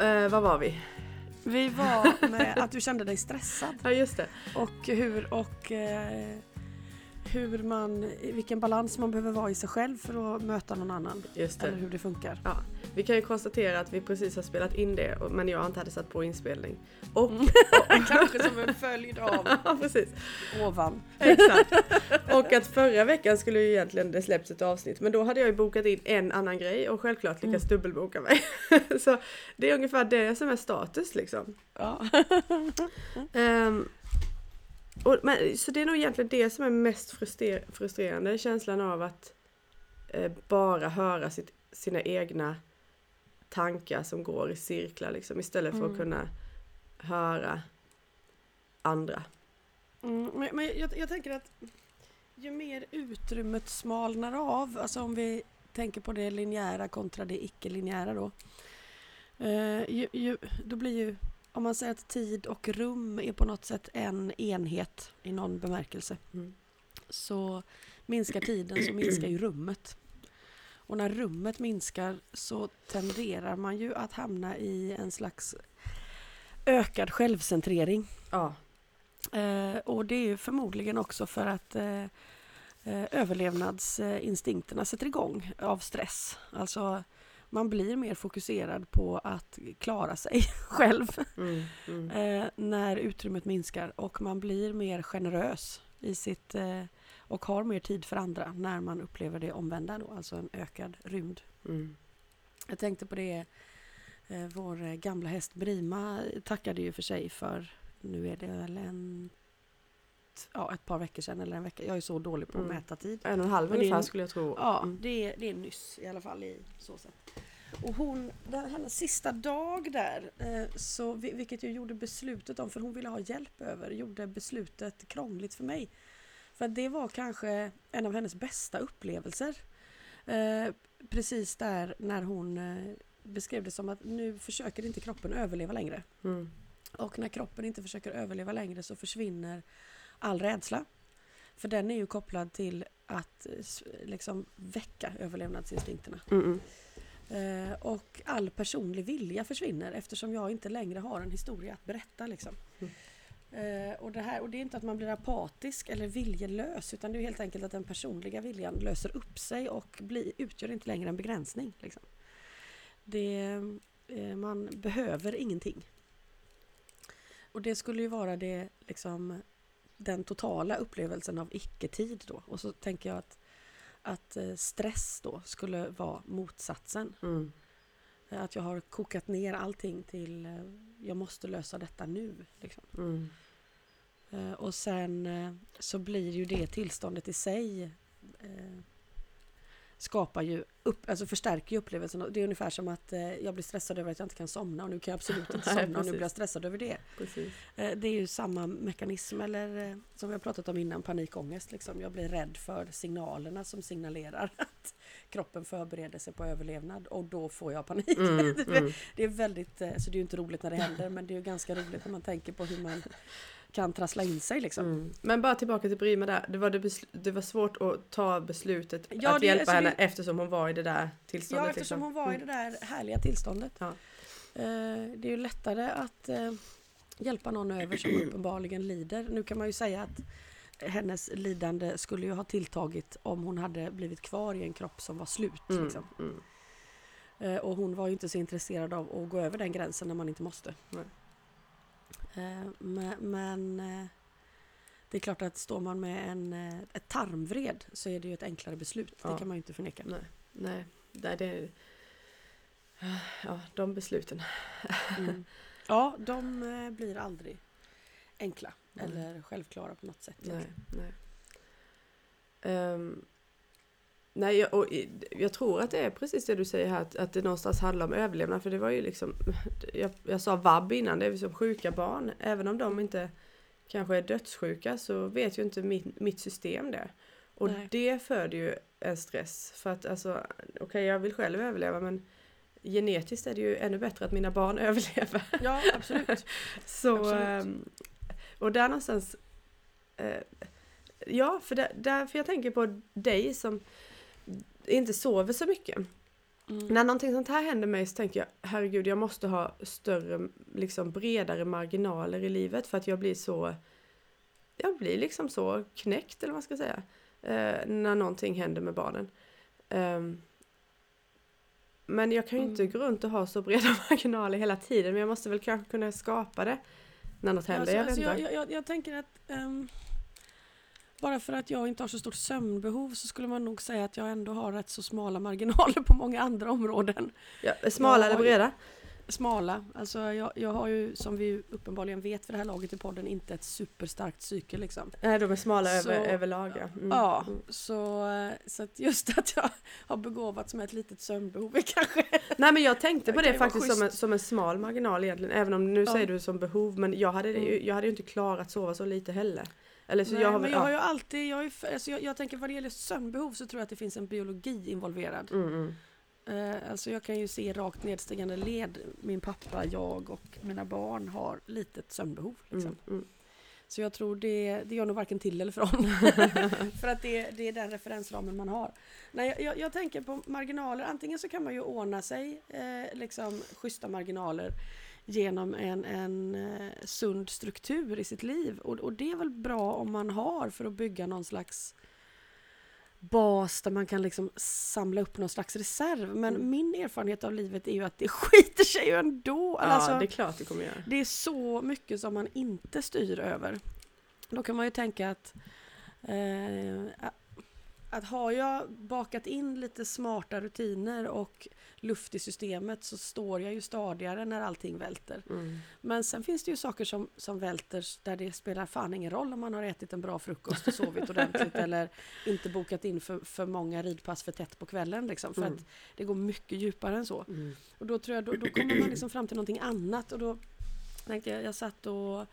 eh, vad var vi? Vi var med att du kände dig stressad Ja just det. och hur och eh, hur man, vilken balans man behöver vara i sig själv för att möta någon annan. Just Eller det. hur det funkar. Ja, vi kan ju konstatera att vi precis har spelat in det och- men jag inte hade satt på inspelning. Och, Mm. Kanske som en följd av ja precis. ovan. Exakt. Och att förra veckan skulle ju egentligen det släppts ett avsnitt men då hade jag ju bokat in en annan grej och självklart lyckats dubbelboka mig. Så det är ungefär det som är status liksom. Ja. Ehm, och, men, så det är nog egentligen det som är mest fruster- frustrerande, känslan av att eh, bara höra sitt, sina egna tankar som går i cirklar liksom, istället för att Mm. kunna höra andra. Mm, men men jag, jag tänker att ju mer utrymmet smalnar av, alltså om vi tänker på det linjära kontra det icke-linjära då. Eh, ju, ju, då blir ju, om man säger att tid och rum är på något sätt en enhet i någon bemärkelse, Mm. så minskar tiden så minskar ju rummet. Och när rummet minskar så tenderar man ju att hamna i en slags ökad självcentrering. Ja, Eh, och det är ju förmodligen också för att eh, eh, överlevnadsinstinkterna sätter igång av stress. Alltså man blir mer fokuserad på att klara sig själv mm, mm. eh, när utrymmet minskar och man blir mer generös i sitt eh, och har mer tid för andra när man upplever det omvända då, alltså en ökad rymd. Mm. Jag tänkte på det, eh, vår gamla häst Brima tackade ju för sig för, nu är det väl en, ja, ett par veckor sedan eller en vecka. Jag är så dålig på att Mm. mäta tid. En och en halv ungefär skulle jag tro. Ja, Mm. det, är, det är nyss i alla fall i så sätt. Och hon, den, hennes sista dag där, eh, så, vi- vilket ju gjorde beslutet om, för hon ville ha hjälp över, gjorde beslutet krångligt för mig. För det var kanske en av hennes bästa upplevelser. Eh, precis där när hon eh, beskrev det som att nu försöker inte kroppen överleva längre. Mm. Och när kroppen inte försöker överleva längre så försvinner all rädsla. För den är ju kopplad till att eh, liksom väcka överlevnadsinstinkterna. Mm. Eh, och all personlig vilja försvinner eftersom jag inte längre har en historia att berätta. Liksom. Mm. Eh, och, det här, och det är inte att man blir apatisk eller viljelös utan det är helt enkelt att den personliga viljan löser upp sig och blir, utgör inte längre en begränsning. Liksom. Det, eh, man behöver ingenting. Och det skulle ju vara det, liksom, den totala upplevelsen av icke-tid då. Och så tänker jag att, att eh, stress då skulle vara motsatsen. Mm. Eh, Att jag har kokat ner allting till eh, jag måste lösa detta nu. Liksom. Mm. Och sen så blir ju det tillståndet i sig skapar ju upp, alltså förstärker ju upplevelsen. Det är ungefär som att eh, jag blir stressad över att jag inte kan somna och nu kan jag absolut inte Nej, somna och nu blir jag stressad över det. Precis. Eh, Det är ju samma mekanism eller eh, som vi har pratat om innan, panikångest. Liksom. Jag blir rädd för signalerna som signalerar att kroppen förbereder sig på överlevnad och då får jag panik. Mm. Mm. Det är väldigt, eh, så det är ju inte roligt när det händer men det är ju ganska roligt när man tänker på hur man kan trassla in sig liksom. Mm. Men bara tillbaka till Brima där. Det var, det, det var svårt att ta beslutet Ja, att det- hjälpa henne det- eftersom hon var i det där tillståndet. Ja, eftersom liksom. hon var i det där härliga tillståndet. Ja. Eh, Det är ju lättare att eh, hjälpa någon över som uppenbarligen lider. Nu kan man ju säga att hennes lidande skulle ju ha tilltagit om hon hade blivit kvar i en kropp som var slut. Mm. Liksom. Mm. Eh, Och hon var ju inte så intresserad av att gå över den gränsen när man inte måste. Nej. Eh, Men, men eh, det är klart att står man med en, eh, ett tarmvred så är det ju ett enklare beslut. Ja. Det kan man ju inte förneka. Nej, nej. nej det, ja, de besluten. Mm. Ja, de blir aldrig enkla Nej. eller självklara på något sätt. Nej, nej. Ehm, nej, jag, och, jag tror att det är precis det du säger här, att, att det någonstans handlar om överlevnad. För det var ju liksom, jag, jag sa vab innan, det är som sjuka barn. Även om de inte kanske är dödssjuka så vet ju inte mitt, mitt system det. Och Nej. det föder ju en stress. För att alltså, okej jag vill själv överleva men genetiskt är det ju ännu bättre att mina barn överlever. Ja, absolut. Så, Absolut. ehm, och där någonstans, eh, ja för där, därför jag tänker på dig som inte sover så mycket. Mm. När någonting sånt här händer mig så tänker jag herregud jag måste ha större, liksom bredare marginaler i livet för att jag blir så Jag blir liksom så knäckt eller vad man ska säga eh, När någonting händer med barnen um, Men jag kan ju mm. inte gå runt och ha så breda marginaler hela tiden men jag måste väl kanske kunna skapa det När något händer, alltså, jag, alltså, jag, jag, jag, tänker att um bara för att jag inte har så stort sömnbehov så skulle man nog säga att jag ändå har rätt så smala marginaler på många andra områden. Ja, smala eller breda? Smala. Alltså jag, jag har ju som vi uppenbarligen vet för det här laget i podden inte ett superstarkt psyke liksom. Nej de är smala så, över, överlag ja. Mm. Ja, mm. så, så att just att jag har begåvats med ett litet sömnbehov är kanske... Nej men jag tänkte på det faktiskt som en, som en smal marginal egentligen. Även om nu ja. säger du som behov men jag hade, mm. jag hade ju inte klarat sova så lite heller. Eller så Nej, jag har, men jag har ju alltid, jag, är, alltså jag, jag tänker vad det gäller sömnbehov så tror jag att det finns en biologi involverad. Mm, mm. Uh, alltså jag kan ju se rakt nedstigande led, min pappa, jag och mina barn har litet sömnbehov. Liksom. Mm, mm. så jag tror det, det gör nog varken till eller från. För att det, det är den referensramen man har. Nej, jag, jag, jag, tänker på marginaler, antingen så kan man ju ordna sig eh, liksom schyssta marginaler genom en, en eh, sund struktur i sitt liv. Och, och det är väl bra om man har för att bygga någon slags bas där man kan liksom samla upp någon slags reserv. Men mm. min erfarenhet av livet är ju att det skiter sig ju ändå. Ja, alltså, det är klart det kommer göra. Det är så mycket som man inte styr över. Då kan man ju tänka att eh, att har jag bakat in lite smarta rutiner och luft i systemet så står jag ju stadigare när allting välter. Mm. Men sen finns det ju saker som, som välter där det spelar fan ingen roll om man har ätit en bra frukost och sovit ordentligt eller inte bokat in för, för många ridpass för tätt på kvällen. Liksom, för mm. att det går mycket djupare än så. Mm. Och då tror jag då, då kommer man liksom fram till någonting annat och då tänkte jag, jag satt och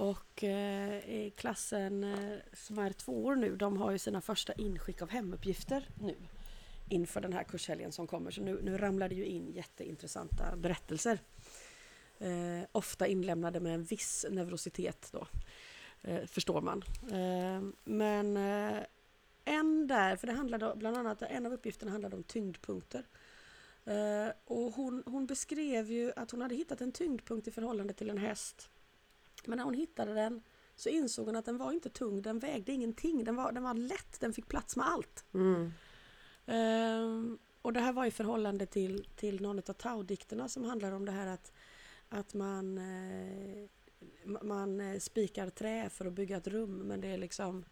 och eh, klassen eh, som är två år nu, de har ju sina första inskick av hemuppgifter nu inför den här kurshelgen som kommer. Så nu, nu ramlar det ju in jätteintressanta berättelser. Eh, ofta inlämnade med en viss neurositet då, eh, förstår man. Eh, men eh, en där, för det handlade bland annat, en av uppgifterna handlade om tyngdpunkter. Eh, och hon, hon beskrev ju att hon hade hittat en tyngdpunkt i förhållande till en häst men när hon hittade den så insåg hon att den var inte tung, den vägde ingenting. Den var, den var lätt, den fick plats med allt. Mm. Um, och det här var i förhållande till, till någon av Tao-dikterna som handlar om det här att, att man, eh, man eh, spikar trä för att bygga ett rum men det är liksom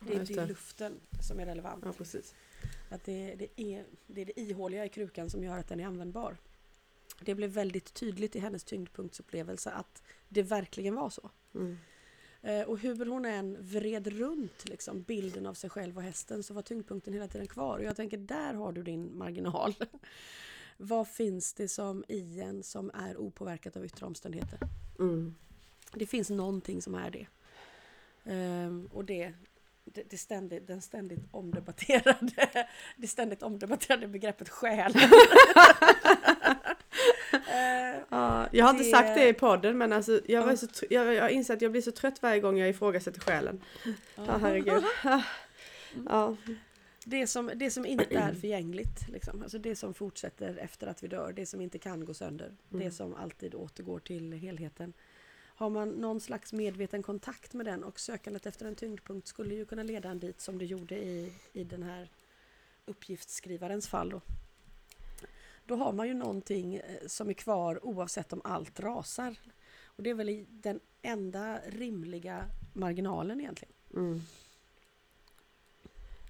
det, ja, det. är luften som är relevant. Ja, precis. Att det, det, är, det är det ihåliga i krukan som gör att den är användbar. Det blev väldigt tydligt i hennes tyngdpunktsupplevelse att det verkligen var så. Mm. Eh, och hur hon än vred runt liksom, bilden av sig själv och hästen så var tyngdpunkten hela tiden kvar. Och jag tänker, där har du din marginal. Vad finns det som i en som är opåverkat av yttre omständigheter? Mm. Det finns någonting som är det. Um, och det, det, det ständigt, den ständigt omdebatterade, det ständigt omdebatterade begreppet själ. ja, jag har inte sagt det i podden men alltså, jag, var så, jag, jag inser att jag blir så trött varje gång jag ifrågasätter själen. Ja, herregud. Ja. Det, som, det som inte är förgängligt, liksom. alltså det som fortsätter efter att vi dör, det som inte kan gå sönder, mm. det som alltid återgår till helheten. Har man någon slags medveten kontakt med den och sökandet efter en tyngdpunkt skulle ju kunna leda en dit som det gjorde i, i den här uppgiftsskrivarens fall. Då då har man ju någonting eh, som är kvar oavsett om allt rasar. Och det är väl den enda rimliga marginalen egentligen. Mm.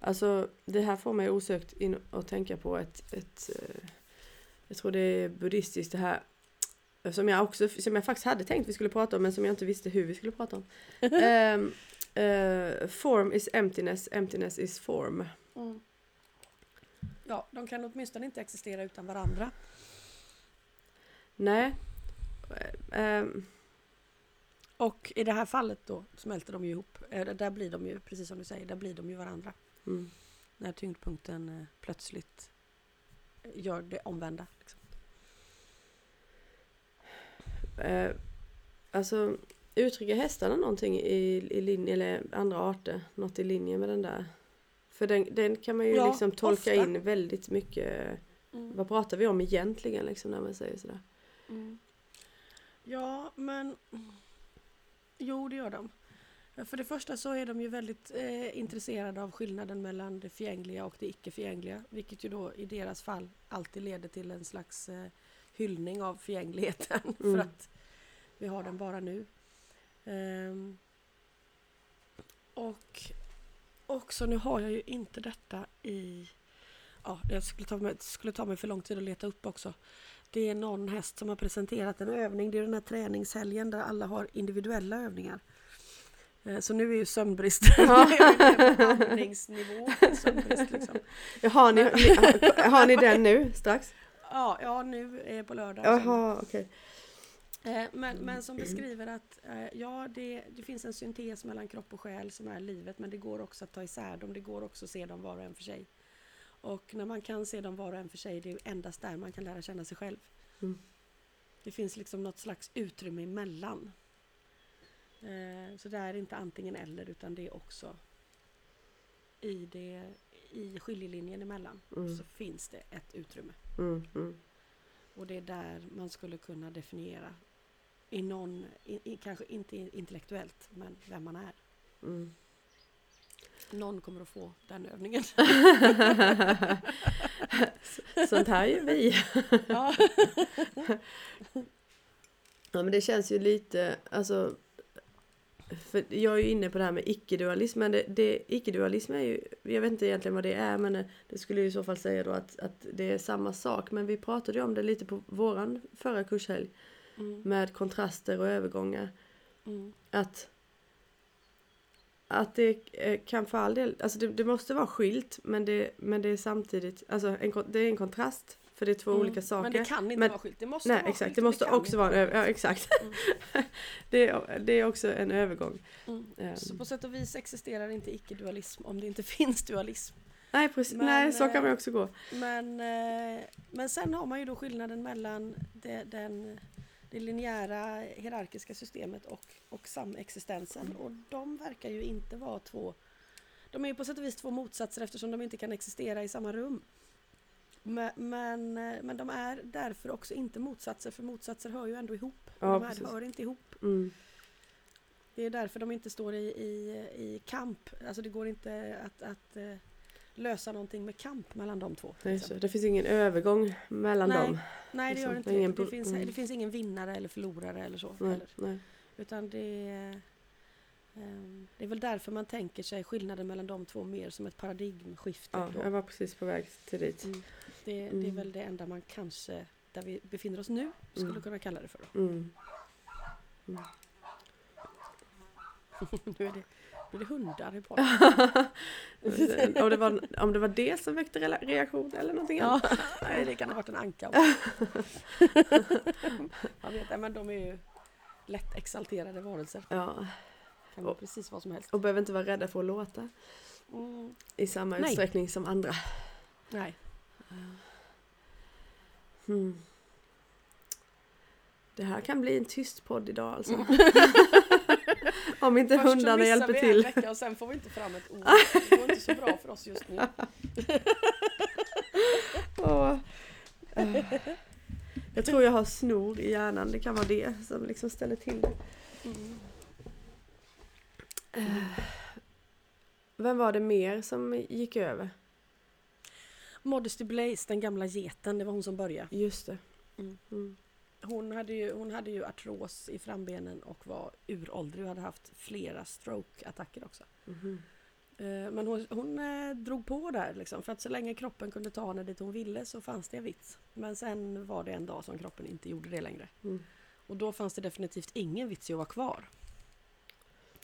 Alltså det här får mig osökt in att tänka på ett, ett eh, jag tror det är buddhistiskt det här som jag också, som jag faktiskt hade tänkt vi skulle prata om men som jag inte visste hur vi skulle prata om. um, uh, form is emptiness, emptiness is form. Mm. Ja, de kan åtminstone inte existera utan varandra. Nej. Um. Och i det här fallet då smälter de ju ihop. Eh, där blir de ju, precis som du säger, där blir de ju varandra. Mm. När tyngdpunkten eh, plötsligt gör det omvända. Liksom. Uh, alltså uttrycker hästarna någonting i, i linje, eller andra arter, något i linje med den där för den, den kan man ju ja, liksom tolka ofta. in väldigt mycket Mm. Vad pratar vi om egentligen liksom när man säger sådär? Mm. Ja, men... Jo, det gör de. För det första så är de ju väldigt eh, intresserade av skillnaden mellan det förgängliga och det icke förgängliga. Vilket ju då i deras fall alltid leder till en slags eh, hyllning av förgängligheten. Mm. För att vi har den bara nu. Ehm, och också, nu har jag ju inte detta i... Ja, det skulle ta mig, skulle ta mig för lång tid att leta upp också. Det är någon häst som har presenterat en övning. Det är den här träningshelgen där alla har individuella övningar. Eh, Så nu är ju sömnbrist Ja. andningsnivå. Sömnbrist liksom. Ja, har, ni, ni, har, har ni den nu strax? Ja, ja, nu är på lördag. Jaha, okej. Eh, Men, men som beskriver att eh, ja, det, det finns en syntes mellan kropp och själ som är livet men det går också att ta isär dem. Det går också att se dem var och en för sig. Och när man kan se dem var och en för sig, det är endast där man kan lära känna sig själv. Mm. Det finns liksom något slags utrymme emellan. Eh, Så det är inte antingen eller utan det är också i, det, i skiljelinjen emellan Mm. så finns det ett utrymme. Mm, mm, Och det är där man skulle kunna definiera i någon, i, i, kanske inte intellektuellt, men vem man är. mm. Någon kommer att få den övningen. Sånt här gör vi. ja. Ja men det känns ju lite, alltså för jag är ju inne på det här med icke-dualism, men det, det, icke-dualism är ju, jag vet inte egentligen vad det är, men det skulle ju i så fall säga då att, att det är samma sak, men vi pratade ju om det lite på våran förra kurshelg Mm, med kontraster och övergångar, mm, att att det eh, kan för all del, alltså det, det måste vara skilt, men det, men det är samtidigt, alltså en, det är en kontrast, för det är två mm. olika saker. Men det kan inte Men- vara skilt. Det måste Nej vara exakt, skilt det måste kan också vara en ja exakt. Mm. det, är, det är också en övergång. Mm. Ehm. Så på sätt och vis existerar inte icke-dualism om det inte finns dualism. Nej precis, Men, nej så kan man eh, också gå. Men, eh, men sen har man ju då skillnaden mellan det, den, det linjära hierarkiska systemet och, och samexistensen. Och de verkar ju inte vara två... De är ju på sätt och vis två motsatser eftersom de inte kan existera i samma rum. Men, men, men de är därför också inte motsatser, för motsatser hör ju ändå ihop. Ja, de här precis. hör inte ihop. Mm. Det är därför de inte står i, i, i kamp. Alltså det går inte att, att eh, lösa någonting med kamp mellan de två. Nej, så. Det finns ingen övergång mellan Nej, dem. Nej, det gör det Liksom, inte. ingen det, finns, mm. det finns ingen vinnare eller förlorare eller så. Nej, nej. Utan det, ehm, det är väl därför man tänker sig skillnaden mellan de två mer som ett paradigmskifte. Ja, då. jag var precis på väg till dit. Mm. Det, det är Mm. väl det enda man kanske, där vi befinner oss nu, skulle Mm. kunna kalla det för. Då. Mm. nu, är det, är det hundar i podden. om, det var, om det var det som väckte reaktion eller någonting Ja, annat. nej, det kan ha varit en anka. Man vet, men de är ju lätt exalterade varelser. Ja, Kan Och- precis vad som helst. och behöver inte vara rädda för att låta Mm, i samma Nej. utsträckning som andra. nej. Mm. Det här kan bli en tyst podd idag alltså. Om inte Först så hundarna missar hjälper vi till. en vecka och sen får vi inte fram ett ord. Det går inte så bra för oss just nu. Åh. Eh. Jag tror jag har snor i hjärnan, det kan vara det som liksom ställer till det. Mm. Eh. Vem var det mer som gick över? Modesty Blaze, den gamla geten, det var hon som började. Just det. Mm. Mm. Hon hade, ju, hon hade ju artros i frambenen och var uråldrig och hade haft flera stroke-attacker också. Mhm. Eh, Men hon, hon eh, drog på där liksom, för att så länge kroppen kunde ta henne dit hon ville så fanns det en vits. Men sen var det en dag som kroppen inte gjorde det längre. Mm. Och då fanns det definitivt ingen vits i att vara kvar.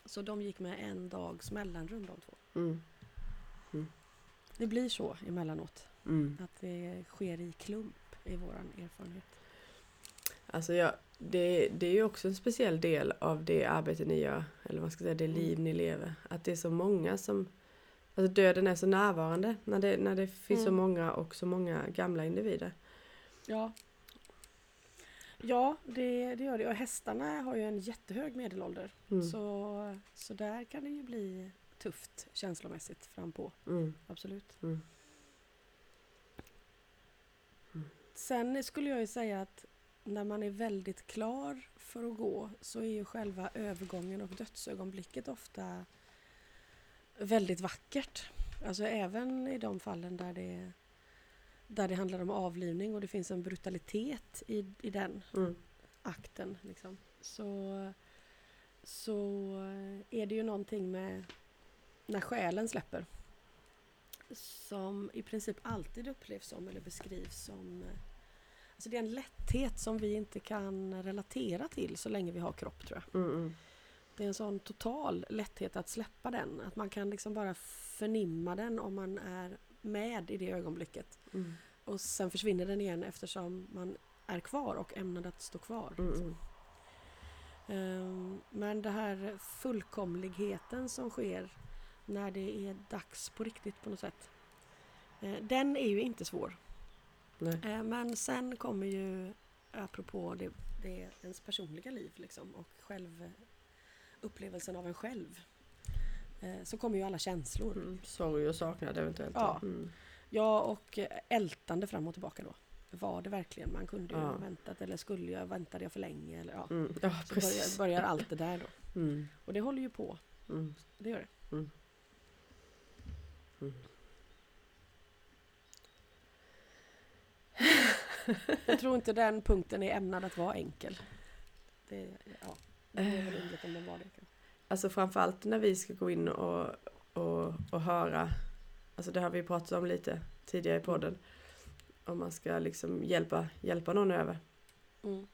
Så de gick med en dags mellanrum de två. Mm. Det blir så emellanåt. Mm. Att det sker i klump i våran erfarenhet. Alltså jag, det, det är ju också en speciell del av det arbete ni gör, eller vad ska jag säga, det Mm. liv ni lever. Att det är så många som, alltså döden är så närvarande när det, när det finns så Mm. många och så många gamla individer. Ja. Ja, det, det gör det. Och hästarna har ju en jättehög medelålder. Mm. Så, så där kan det ju bli tufft känslomässigt fram på. Mm. Absolut. Mm. Sen skulle jag ju säga att när man är väldigt klar för att gå så är ju själva övergången och dödsögonblicket ofta väldigt vackert. Alltså även i de fallen där det, där det handlar om avlivning och det finns en brutalitet i, i den Mm. akten. Liksom. Så, så är det ju någonting med när själen släpper. Som i princip alltid upplevs som eller beskrivs som Alltså det är en lätthet som vi inte kan relatera till så länge vi har kropp tror jag. Mm, mm. Det är en sån total lätthet att släppa den. Att man kan liksom bara förnimma den om man är med i det ögonblicket. Mm. Och sen försvinner den igen eftersom man är kvar och ämnad att stå kvar. Mm. Ehm, Men det här fullkomligheten som sker när det är dags på riktigt på något sätt. eh, Den är ju inte svår. Nej. Eh, Men sen kommer ju, apropå det, det är ens personliga liv liksom, och själv, upplevelsen av en själv. eh, Så kommer ju alla känslor. Mm. Sorg och saknad eventuellt. Ja. Mm. Ja, och eh, ältande fram och tillbaka då. Var det verkligen? Man kunde ju Ja. väntat eller skulle jag, väntade jag för länge? Eller, ja. Mm. Ja, Så börjar, börjar allt det där då. Mm. Och det håller ju på. Mm. Det gör det. Mm. Mm. Jag tror inte den punkten är ämnad att vara enkel. Det, ja, det är väl om den var det. Alltså framförallt när vi ska gå in och, och, och höra, alltså det har vi pratat om lite tidigare i podden, om man ska liksom hjälpa, hjälpa någon över. Mm.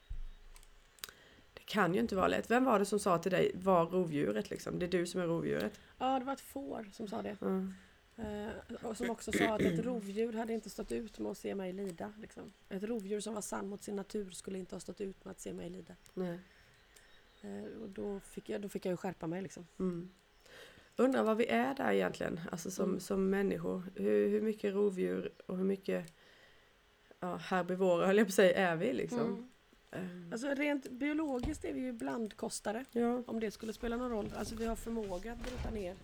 Det kan ju inte vara lätt. Vem var det som sa till dig, var rovdjuret liksom? Det är du som är rovdjuret. Ja, det var ett får som sa det. Mm. Eh, och som också sa att ett rovdjur hade inte stått ut med att se mig lida. Liksom. Ett rovdjur som var sann mot sin natur skulle inte ha stått ut med att se mig lida. Nej. Eh, och då fick, jag, då fick jag ju skärpa mig liksom. Mm. Undrar vad vi är där egentligen, alltså som, Mm. som människor. Hur, hur mycket rovdjur och hur mycket ja, herbivora höll jag på att säga, är vi liksom? Mm. Ehm, Alltså rent biologiskt är vi ju blandkostare. ja, Om det skulle spela någon roll. Alltså vi har förmåga att bryta ner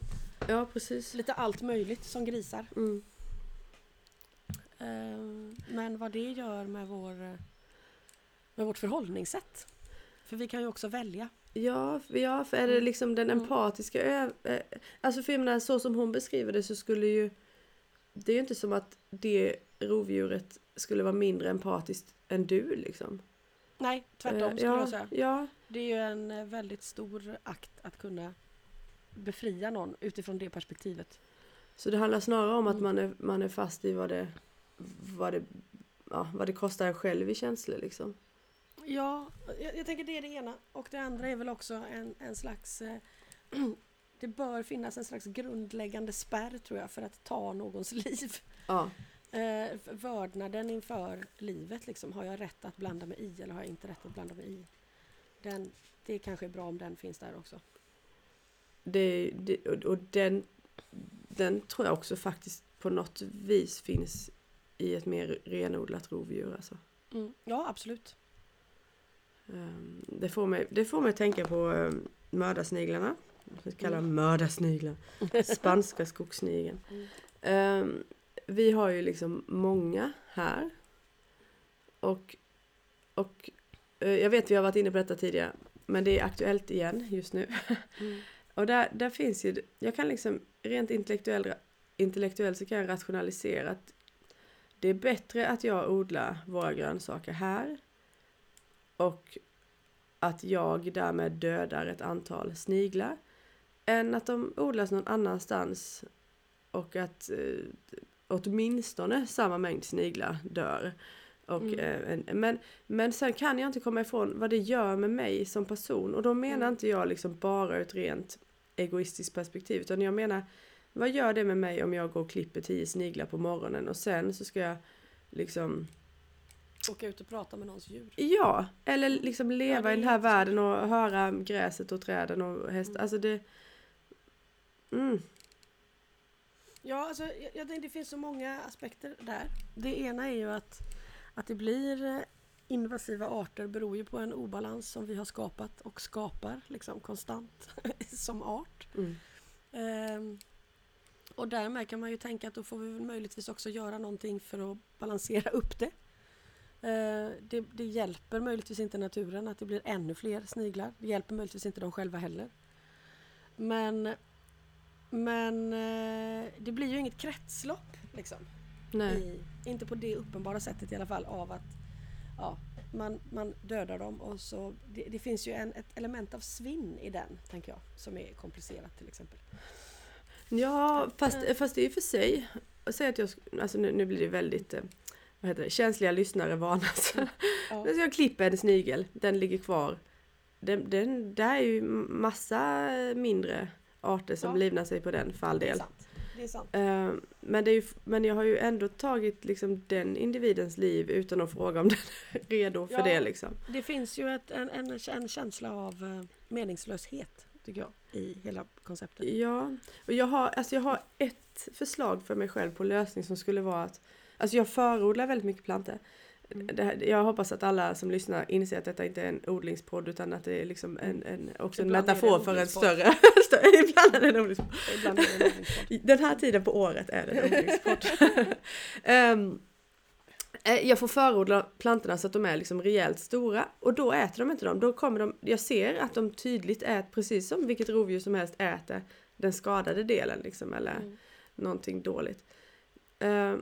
ja, precis. lite allt möjligt som grisar. Mm. Eh, Men vad det gör med, vår, eh, med vårt förhållningssätt. För vi kan ju också välja. Ja, för- ja, för är det Mm. liksom den Mm. empatiska eh, Alltså för jag menar, så som hon beskriver det så skulle ju Det är ju inte som att det rovdjuret skulle vara mindre empatiskt än du liksom. Nej, tvärtom Eh, skulle ja, jag säga. Ja, Det är ju en väldigt stor akt att kunna befria någon utifrån det perspektivet. så det handlar snarare om att Mm. man är, man är fast i vad det, vad det, ja, vad det kostar en själv i känslor liksom. Ja, jag, jag tänker det är det ena. Och det andra är väl också en, en slags... Eh, det bör finnas en slags grundläggande spärr tror jag för att ta någons liv. Ja, Eh, vördnaden inför livet liksom. Har jag rätt att blanda mig i eller har jag inte rätt att blanda mig i? Den, det kanske är bra om den finns där också. Det, det, och, den, den tror jag också faktiskt på något vis finns i ett mer renodlat rovdjur alltså. Mm. Ja, absolut. Ehm, Det får mig, det får mig tänka på um, mördarsniglarna. Vi kallar Mm. mördarsniglar. Spanska skogssnigeln. Mm. Ehm, vi har ju liksom många här. Och, och eh, jag vet vi har varit inne på detta tidigare. Men det är aktuellt igen just nu. Mm. Och där, där finns ju, jag kan liksom rent intellektuellt, intellektuell så kan jag rationalisera att det är bättre att jag odlar våra grönsaker här och att jag därmed dödar ett antal sniglar än att de odlas någon annanstans och att eh, åtminstone samma mängd sniglar dör. Och, Mm. eh, en, men, men sen kan jag inte komma ifrån vad det gör med mig som person och då menar Mm. inte jag liksom bara ur ett rent egoistiskt perspektiv utan jag menar vad gör det med mig om jag går och klipper tio sniglar på morgonen och sen så ska jag liksom Åka ut och prata med någons djur. Ja, eller liksom leva det i den här världen och höra gräset och träden och hästar. Mm. Alltså det... Mm, Ja, alltså, jag, jag det finns så många aspekter där. Det ena är ju att, att det blir eh, invasiva arter beror ju på en obalans som vi har skapat och skapar liksom konstant som art. mm, Ehm, och därmed kan man ju tänka att då får vi möjligtvis också göra någonting för att balansera upp det. Eh, det, det hjälper möjligtvis inte naturen att det blir ännu fler sniglar. Det hjälper möjligtvis inte dem själva heller. Men, men eh, det blir ju inget kretslopp. Liksom. I, inte på det uppenbara sättet i alla fall av att ja, man, man dödar dem och så det, det finns ju en, ett element av svinn i den, tänker jag, som är komplicerat till exempel. Ja, fast, fast det är ju för sig. Säg att jag, alltså nu, nu blir det väldigt eh, vad heter det, känsliga lyssnare varnas. Ja. Men jag klipper en snigel, den ligger kvar. Den, den, där är ju massa mindre arter som Ja. livnar sig på den för all del. Sant. Det är sant. Eh, Men, det är ju, men jag har ju ändå tagit liksom den individens liv utan att fråga om den är redo för Ja. det liksom. Det finns ju ett, en, en, en känsla av eh, meningslöshet, tycker jag, i hela konceptet. Ja, och jag har, alltså jag har ett förslag för mig själv på lösning som skulle vara att Alltså jag förodlar väldigt mycket plantor. Mm. Här, jag hoppas att alla som lyssnar inser att detta inte är en odlingspodd utan att det är liksom en, en, också en Ibland det metafor en för en större, ibland är det en odlingspodd. Ibland är det en övningspodd. Den här tiden på året är det en odlingspodd. Eh, jag får förodla plantorna så att de är liksom rejält stora och då äter de inte dem. Då kommer de, jag ser att de tydligt äter, precis som vilket rovdjur som helst äter den skadade delen liksom eller Mm. någonting dåligt. Ehm,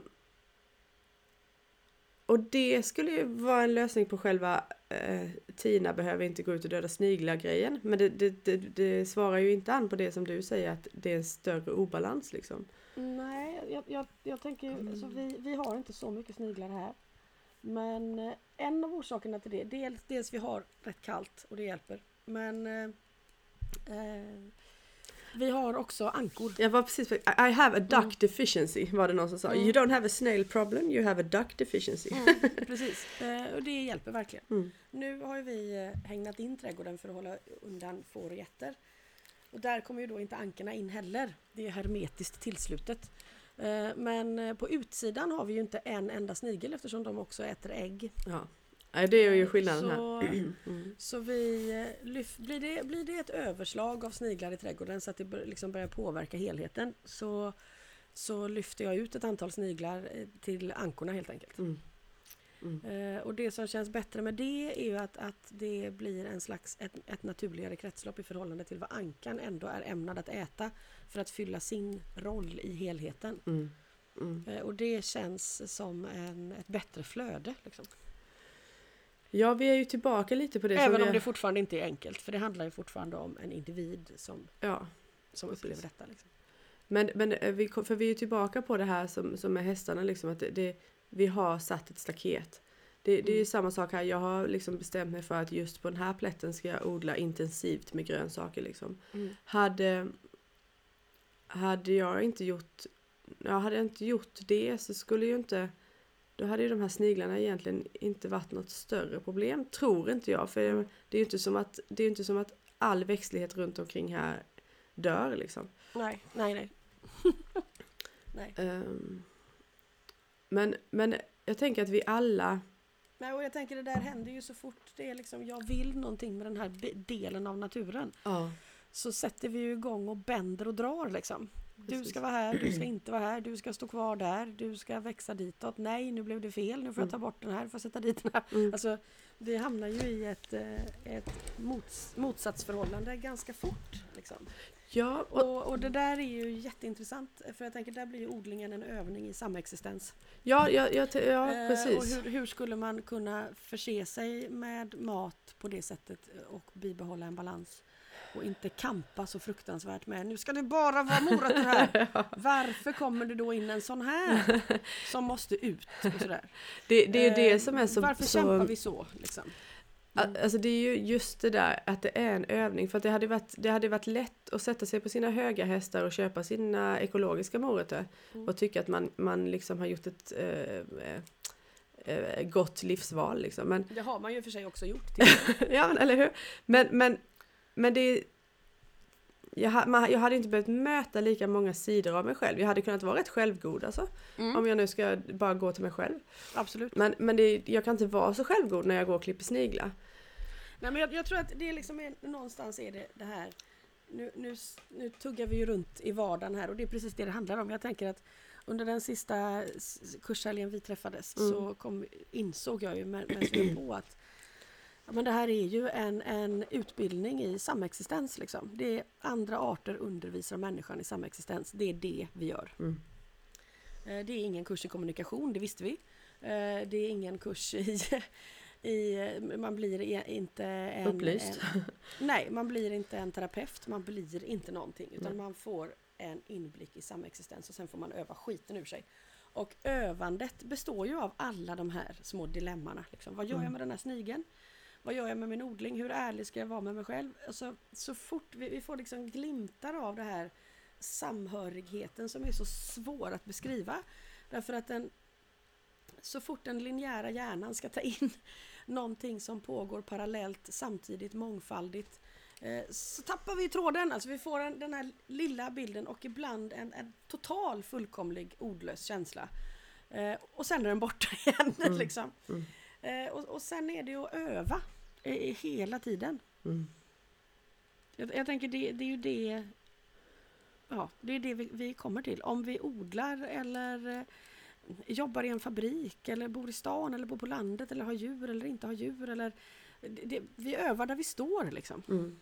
och det skulle ju vara en lösning på själva eh, Tina behöver inte gå ut och döda sniglar grejen. Men det, det, det, det svarar ju inte an på det som du säger att det är en större obalans liksom. Nej, jag, jag, jag tänker Mm. alltså, vi, vi har inte så mycket sniglar här. Men eh, en av orsakerna till det, dels, dels vi har rätt kallt och det hjälper. Men eh, eh, vi har också ankor. Jag var precis I have a duck deficiency var det någon som sa. Mm. You don't have a snail problem, you have a duck deficiency. Mm, precis, eh, och det hjälper verkligen. Mm. Nu har vi eh, hägnat in trädgården för att hålla undan får och getter. Och där kommer ju då inte ankorna in heller. Det är hermetiskt tillslutet. Eh, Men på utsidan har vi ju inte en enda snigel eftersom de också äter ägg. Ja. Nej, det är ju skillnaden här. Så, Mm. så vi eh, blir, det, blir det ett överslag av sniglar i trädgården så att det liksom börjar påverka helheten så, så lyfter jag ut ett antal sniglar eh, till ankorna helt enkelt. Mm. Mm. Eh, och det som känns bättre med det är ju att, att det blir en slags ett, ett naturligare kretslopp i förhållande till vad ankan ändå är ämnad att äta för att fylla sin roll i helheten. Mm. Mm. Eh, och det känns som en, ett bättre flöde. Liksom. Ja, vi är ju tillbaka lite på det Även om har- det fortfarande inte är enkelt för det handlar ju fortfarande om en individ som, Ja, som Precis. upplever detta. Liksom. men, men eh, vi, för vi är ju tillbaka på det här som, som med hästarna liksom att det, det, vi har satt ett staket. Det, det är ju Mm. samma sak här. Jag har liksom bestämt mig för att just på den här plätten ska jag odla intensivt med grönsaker liksom. Hade, hade jag inte gjort, ja, hade jag inte gjort det så skulle ju inte, då hade ju de här sniglarna egentligen inte varit något större problem, tror inte jag. För det är ju inte som att, det är inte som att all växtlighet runt omkring här dör liksom. Nej, nej, nej. nej. Ehm, men, men jag tänker att vi alla, nej. Och jag tänker det där händer ju så fort det är liksom jag vill någonting med den här delen av naturen. ja, Så sätter vi ju igång och bänder och drar liksom. Du ska vara här, du ska inte vara här, du ska stå kvar där, du ska växa ditåt. Nej, nu blev det fel, nu får jag ta bort den här, får sätta dit den här. Mm. Alltså, vi hamnar ju i ett, eh, ett mots, motsatsförhållande ganska fort. Liksom. ja och, Och, och det där är ju jätteintressant, för jag tänker där blir ju odlingen en övning i samexistens. ja, ja, ja, ja Eh, precis. Och hur, hur skulle man kunna förse sig med mat på det sättet och bibehålla en balans? Och inte kampa så fruktansvärt med nu ska det bara vara morötter här. Varför kommer det då in en sån här som måste ut? Och sådär. Det, det är det Eh, som är så... Varför så, kämpar vi så? Liksom? A- Alltså det är ju just det där att det är en övning för att det hade varit, det hade varit lätt att sätta sig på sina höga hästar och köpa sina ekologiska morötter Mm. och tycka att man, man liksom har gjort ett eh, gott livsval liksom. Men, Det har man ju för sig också gjort. Ja eller hur? Men, men, men det jag, man, jag hade inte behövt möta lika många sidor av mig själv. Jag hade kunnat vara rätt självgod alltså. Mm. Om jag nu ska bara gå till mig själv. Absolut. Men, men det, jag kan inte vara så självgod när jag går och klipper sniglar. Nej, men jag, jag tror att det liksom är, någonstans är det det här nu, nu, nu tuggar vi ju runt i vardagen här och det är precis det det handlar om. Jag tänker att under den sista kurshelgen vi träffades mm. så kom, insåg jag ju medan vi på att ja, men det här är ju en, en utbildning i samexistens. Liksom. Det är andra arter undervisar människan i samexistens. Det är det vi gör. Mm. Eh, det är ingen kurs i kommunikation, det visste vi. Eh, det är ingen kurs i i, man blir inte en... Upplyst? En, nej, man blir inte en terapeut, man blir inte någonting. Utan nej. man får en inblick i samexistens och sen får man öva skiten ur sig. Och övandet består ju av alla de här små dilemmana. Liksom. Vad gör mm. jag med den här snigeln? Vad gör jag med min odling? Hur ärlig ska jag vara med mig själv? Alltså, så fort vi, vi får liksom glimtar av det här samhörigheten som är så svår att beskriva. Därför att den, så fort den linjära hjärnan ska ta in någonting som pågår parallellt, samtidigt, mångfaldigt, eh, så tappar vi tråden. Alltså vi får en, den här lilla bilden och ibland en, en total fullkomlig ordlös känsla. Eh, och sen är den borta igen. Mm. liksom. Mm. Eh, och, och sen är det att öva hela tiden. Mm. Jag, jag, tänker det, det är ju det Ja, det är det vi, vi kommer till. Om vi odlar eller jobbar i en fabrik eller bor i stan eller bor på landet eller har djur eller inte har djur. Eller, det, vi övar där vi står liksom. Mm.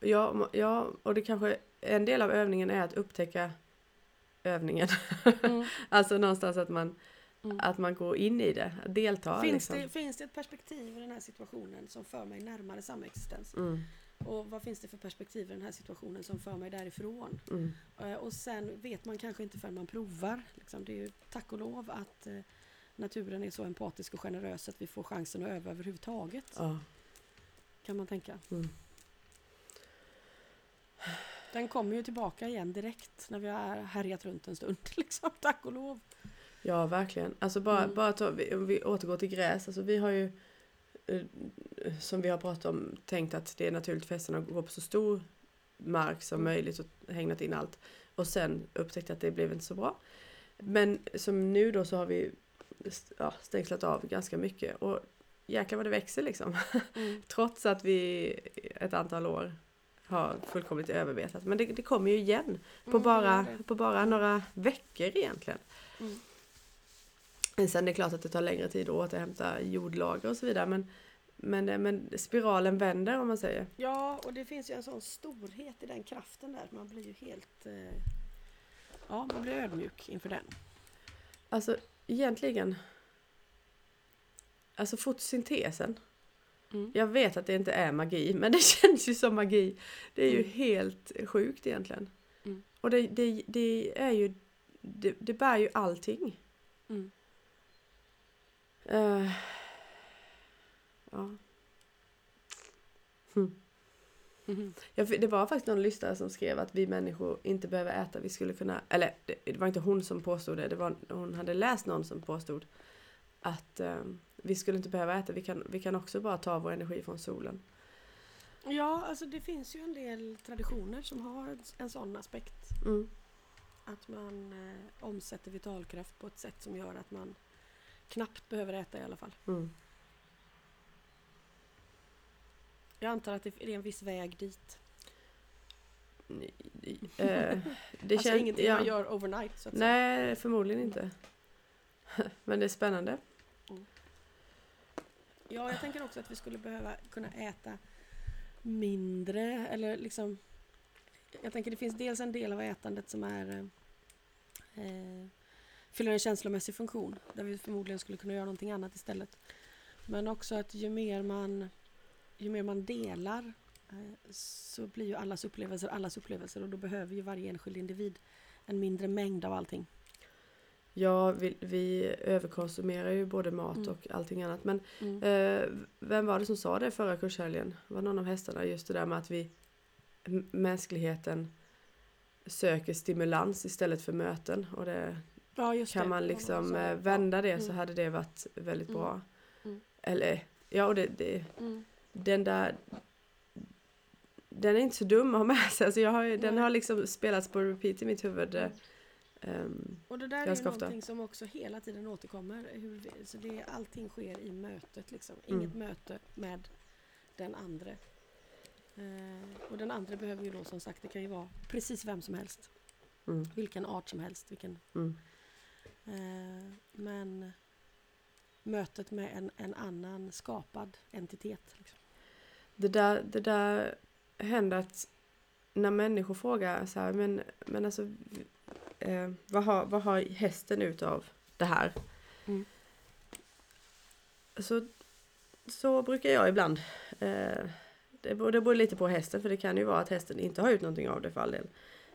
Ja, ja, och det kanske en del av övningen är att upptäcka övningen. Mm. alltså någonstans att man, mm. att man går in i det, deltar. Finns, liksom. det, finns det ett perspektiv i den här situationen som för mig närmare samexistens? Mm. Och vad finns det för perspektiv i den här situationen som för mig därifrån? Mm. Eh, och sen vet man kanske inte förrän man provar. Liksom. Det är ju tack och lov att eh, naturen är så empatisk och generös att vi får chansen att öva överhuvudtaget. Ja. Kan man tänka. Mm. Den kommer ju tillbaka igen direkt när vi har härjat runt en stund. Liksom, tack och lov. Ja, verkligen. Alltså bara, mm. bara ta, om vi återgår till gräs. Alltså vi har ju Eh, som vi har pratat om tänkt att det är naturligt för hästarna att gå på så stor mark som mm. möjligt och hägnat in allt. Och sen upptäckte att det blev inte så bra. Men som nu då så har vi ja, stängslat av ganska mycket och jäklar vad det växer liksom. Mm. Trots att vi ett antal år har fullkomligt överbetat. Men det, det kommer ju igen på, mm, bara, på bara några veckor egentligen. Mm. Sen är det klart att det tar längre tid att återhämta jordlager och så vidare men, men, eh, men spiralen vänder om man säger. Ja, och det finns ju en sån storhet i den kraften där. Man blir ju helt... Eh, ja, man blir ödmjuk inför den. Alltså egentligen... Alltså fotosyntesen. Mm. Jag vet att det inte är magi, men det känns ju som magi. Det är ju mm. helt sjukt egentligen. Mm. Och det, det, det, är ju... Det, det bär ju allting. Mm. Uh, ja. Mm. Mm. Ja, det var faktiskt någon lyssnare som skrev att vi människor inte behöver äta. Vi skulle kunna, eller det, det var inte hon som påstod det, det var, hon hade läst någon som påstod att um, vi skulle inte behöva äta, vi kan, vi kan också bara ta vår energi från solen. Ja, alltså det finns ju en del traditioner som har en sån aspekt. Mm. Att man eh, omsätter vitalkraft på ett sätt som gör att man knappt behöver äta i alla fall. Mm. Jag antar att det är en viss väg dit. Nej, eh, det alltså känns, ingenting ja. man gör overnight? Så att Nej, säga. förmodligen inte. Men det är spännande. Mm. Ja, jag tänker också att vi skulle behöva kunna äta mindre eller liksom Jag tänker det finns dels en del av ätandet som är eh, fyller en känslomässig funktion där vi förmodligen skulle kunna göra någonting annat istället. Men också att ju mer man, ju mer man delar eh, så blir ju allas upplevelser allas upplevelser och då behöver ju varje enskild individ en mindre mängd av allting. Ja, vi, vi överkonsumerar ju både mat mm. och allting annat. Men mm. eh, vem var det som sa det förra kurshelgen? Var någon av hästarna just det där med att vi mänskligheten söker stimulans istället för möten. Och det, Ja, kan det. man liksom ja, eh, vända det så mm. hade det varit väldigt bra. Mm. mm. Eller ja, och det, det mm. den där den är inte så dum att ha med sig. Alltså jag har, den har liksom spelats på repeat i mitt huvud. Um, och det där är ju någonting som också hela tiden återkommer. Hur så det, allting sker i mötet liksom. Inget möte med den andra. Eh, och den andra behöver ju då som sagt, det kan ju vara precis vem som helst. Mm. Vilken art som helst. Vilken, Mm. Men mötet med en, en annan skapad entitet. Liksom. Det där, det där händer att när människor frågar så här, men, men alltså eh, vad, har, vad har hästen ut av det här? Mm. Så, så brukar jag ibland eh, det, beror, det beror lite på hästen för det kan ju vara att hästen inte har ut någonting av det för all del.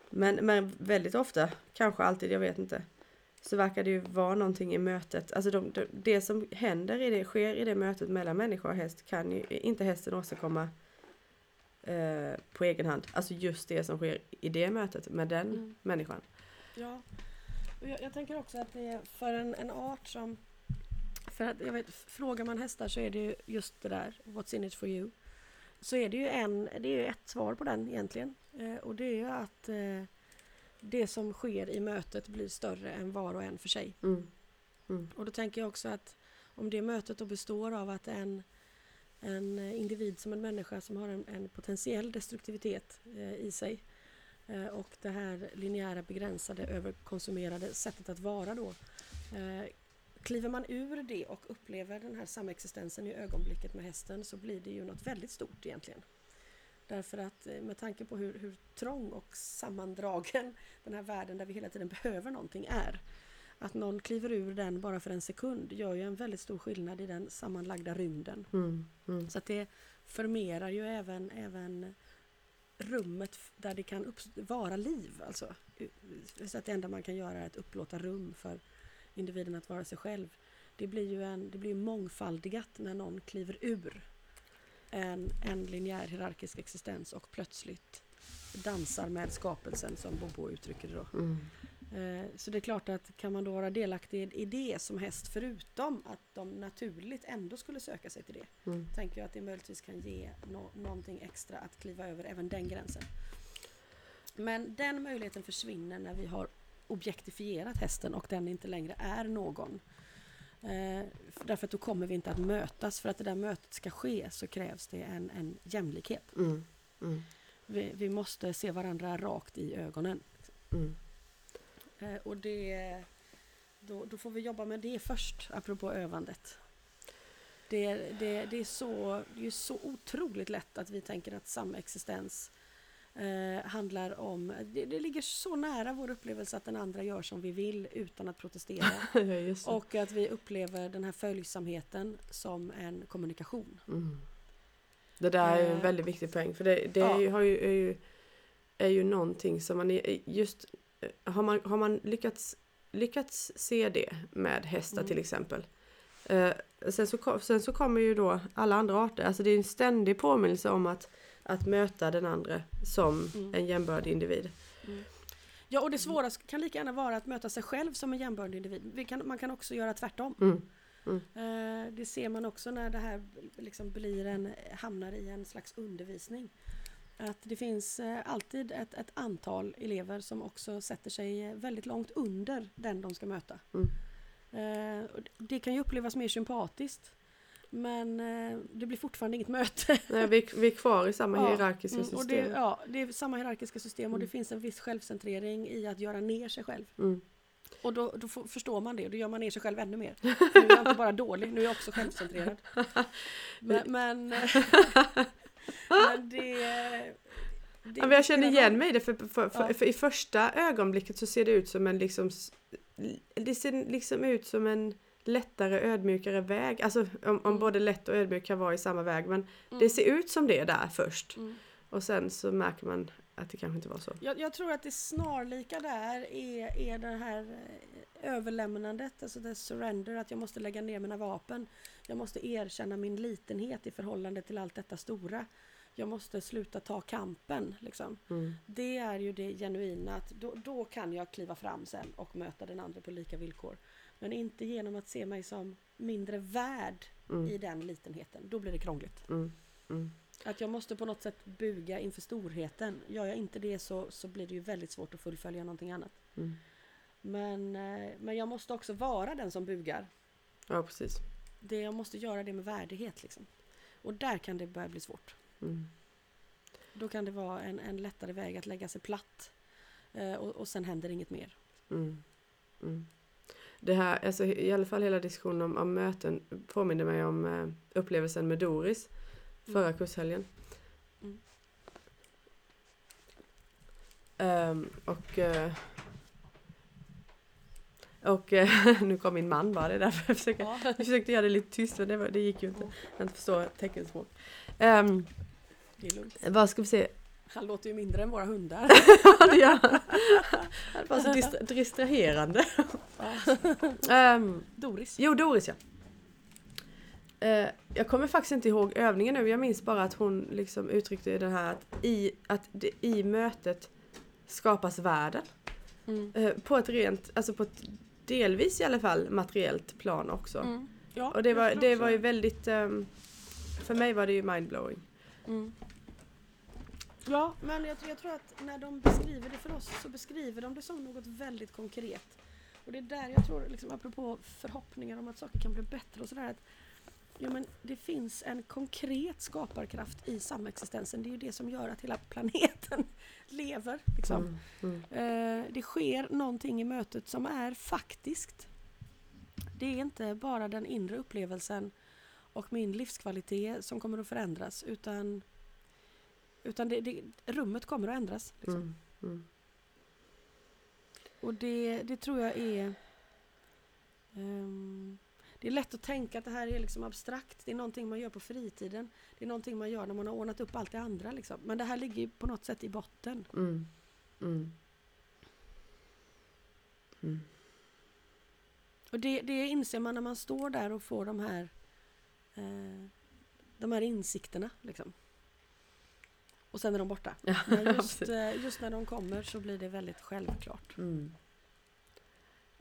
Men, men väldigt ofta, kanske alltid, jag vet inte. Så verkar det ju vara någonting i mötet. Alltså de, de, det som händer i det, sker i det mötet mellan människa och häst kan ju inte hästen åstadkomma eh, på egen hand. Alltså just det som sker i det mötet med den Mm. människan. Ja, och jag, jag tänker också att det är för en, en art som... För att, jag vet, frågar man hästar så är det ju just det där, what's in it for you? Så är det ju en, det är ju ett svar på den egentligen. Eh, och det är ju att eh, det som sker i mötet blir större än var och en för sig. Mm. Mm. Och då tänker jag också att om det mötet då består av att en, en individ som en människa som har en, en potentiell destruktivitet eh, i sig eh, och det här linjära begränsade överkonsumerade sättet att vara då eh, Kliver man ur det och upplever den här samexistensen i ögonblicket med hästen så blir det ju något väldigt stort egentligen. Därför att eh, med tanke på hur, hur trång och sammandragen den här världen där vi hela tiden behöver någonting är. Att någon kliver ur den bara för en sekund gör ju en väldigt stor skillnad i den sammanlagda rymden. Mm. Mm. Så att det förmerar ju även, även rummet där det kan vara liv. Alltså. U- Så att det enda man kan göra är att upplåta rum för individen att vara sig själv. Det blir ju en, det blir mångfaldigat när någon kliver ur en, en linjär hierarkisk existens och plötsligt dansar med skapelsen som Bobo uttrycker det då. Mm. Eh, Så det är klart att kan man då vara delaktig i det som häst förutom att de naturligt ändå skulle söka sig till det. Mm. Tänker jag att det möjligtvis kan ge nå- någonting extra att kliva över även den gränsen. Men den möjligheten försvinner när vi har objektifierat hästen och den inte längre är någon. Eh, för- därför att då kommer vi inte att mötas. För att det där mötet ska ske så krävs det en, en jämlikhet. Mm. Mm. Vi, vi måste se varandra rakt i ögonen. Mm. Eh, och det, då, då får vi jobba med det först, apropå övandet. Det, det, det, är så, det är så otroligt lätt att vi tänker att samexistens eh, handlar om... Det, det ligger så nära vår upplevelse att den andra gör som vi vill utan att protestera. Ja, och att vi upplever den här följsamheten som en kommunikation. Mm. Det där är en Eh, väldigt viktig poäng för det, det ja. är, ju, har ju, är, ju, är ju någonting som man är- just eh, har man, har man lyckats, lyckats se det med hästar Mm. till exempel eh, sen, så, sen så kommer ju då alla andra arter, alltså det är en ständig påminnelse om att, att möta den andra som Mm. en jämbördig individ. Ja, och det svåraste kan lika gärna vara att möta sig själv som en jämbördig individ. Vi kan, man kan också göra tvärtom. Mm. Eh, Det ser man också när det här liksom blir en, hamnar i en slags undervisning. Att det finns eh, alltid ett, ett antal elever som också sätter sig väldigt långt under den de ska möta. Mm. Och Det kan ju upplevas mer sympatiskt. Men eh, det blir fortfarande inget möte. Nej, vi, vi är kvar i samma Ja, hierarkiska Mm, system. det, ja, det är samma hierarkiska system och det Mm. finns en viss självcentrering i att göra ner sig själv. Mm. Och då, då förstår man det och då gör man ner sig själv ännu mer. För nu är jag inte bara dålig, nu är jag också självcentrerad. Men, men, men det... det Ja, men jag känner igen mig i det för, för, för, Ja. för i första ögonblicket så ser det ut som en liksom Det ser liksom ut som en lättare ödmjukare väg. Alltså om, om Mm. både lätt och ödmjuk kan vara i samma väg. Men Mm. det ser ut som det där först. Mm. Och sen så märker man att det kanske inte var så. Jag, jag tror att det snarlika där är, är det här eh, överlämnandet, alltså det surrender, att jag måste lägga ner mina vapen. Jag måste erkänna min litenhet i förhållande till allt detta stora. Jag måste sluta ta kampen. Liksom. Mm. Det är ju det genuina, att då, då kan jag kliva fram sen och möta den andra på lika villkor. Men inte genom att se mig som mindre värd i Mm. den litenheten. Då blir det krångligt. Mm. Mm. Att jag måste på något sätt buga inför storheten. Gör jag inte det så, så blir det ju väldigt svårt att fullfölja någonting annat. Mm. Men, eh, men jag måste också vara den som bugar. Ja precis. Det, jag måste göra det med värdighet liksom. Och där kan det börja bli svårt. Mm. Då kan det vara en, en lättare väg att lägga sig platt. Eh, och, och sen händer inget mer. Mm. Mm. Det här, alltså, i alla fall hela diskussionen om, om möten påminner mig om eh, upplevelsen med Doris förra Mm. kurshelgen. Mm. Ehm, och eh, och eh, nu kom min man bara, det är därför jag försöker Ja. Jag försökte göra det lite tyst men det, var, det gick ju inte. Jag inte förstår teckenspråk. Um, lugnt. vad ska vi se? Han låter ju mindre än våra hundar. Ja, det gör han. Han var så distra- distraherande. Ehm, Doris. jo, Doris ja. Eh, jag kommer faktiskt inte ihåg övningen nu. Jag minns bara att hon liksom uttryckte den här att i, att det, i mötet skapas världen. Mm. Eh, på ett rent, alltså på ett delvis i alla fall materiellt plan också. Mm. Ja, Och det var, det också- var ju väldigt, ehm, för mig var det ju mindblowing. Mm. Ja, men jag, jag tror att när de beskriver det för oss så beskriver de det som något väldigt konkret. Och det är där jag tror, liksom, apropå förhoppningar om att saker kan bli bättre och sådär. Att, ja, men det finns en konkret skaparkraft i samexistensen. Det är ju det som gör att hela planeten lever. Liksom. Mm, mm. Eh, det sker någonting i mötet som är faktiskt. Det är inte bara den inre upplevelsen och min livskvalitet som kommer att förändras utan, utan det, det, rummet kommer att ändras. Liksom. Mm, mm. Och det, det tror jag är... ehm, det är lätt att tänka att det här är liksom abstrakt. Det är någonting man gör på fritiden. Det är någonting man gör när man har ordnat upp allt det andra. Liksom. Men det här ligger på något sätt i botten. Mm. Mm. Mm. Och det, det inser man när man står där och får de här, eh, de här insikterna. Liksom. Och sen är de borta. Ja, Men just, eh, just när de kommer så blir det väldigt självklart. Mm.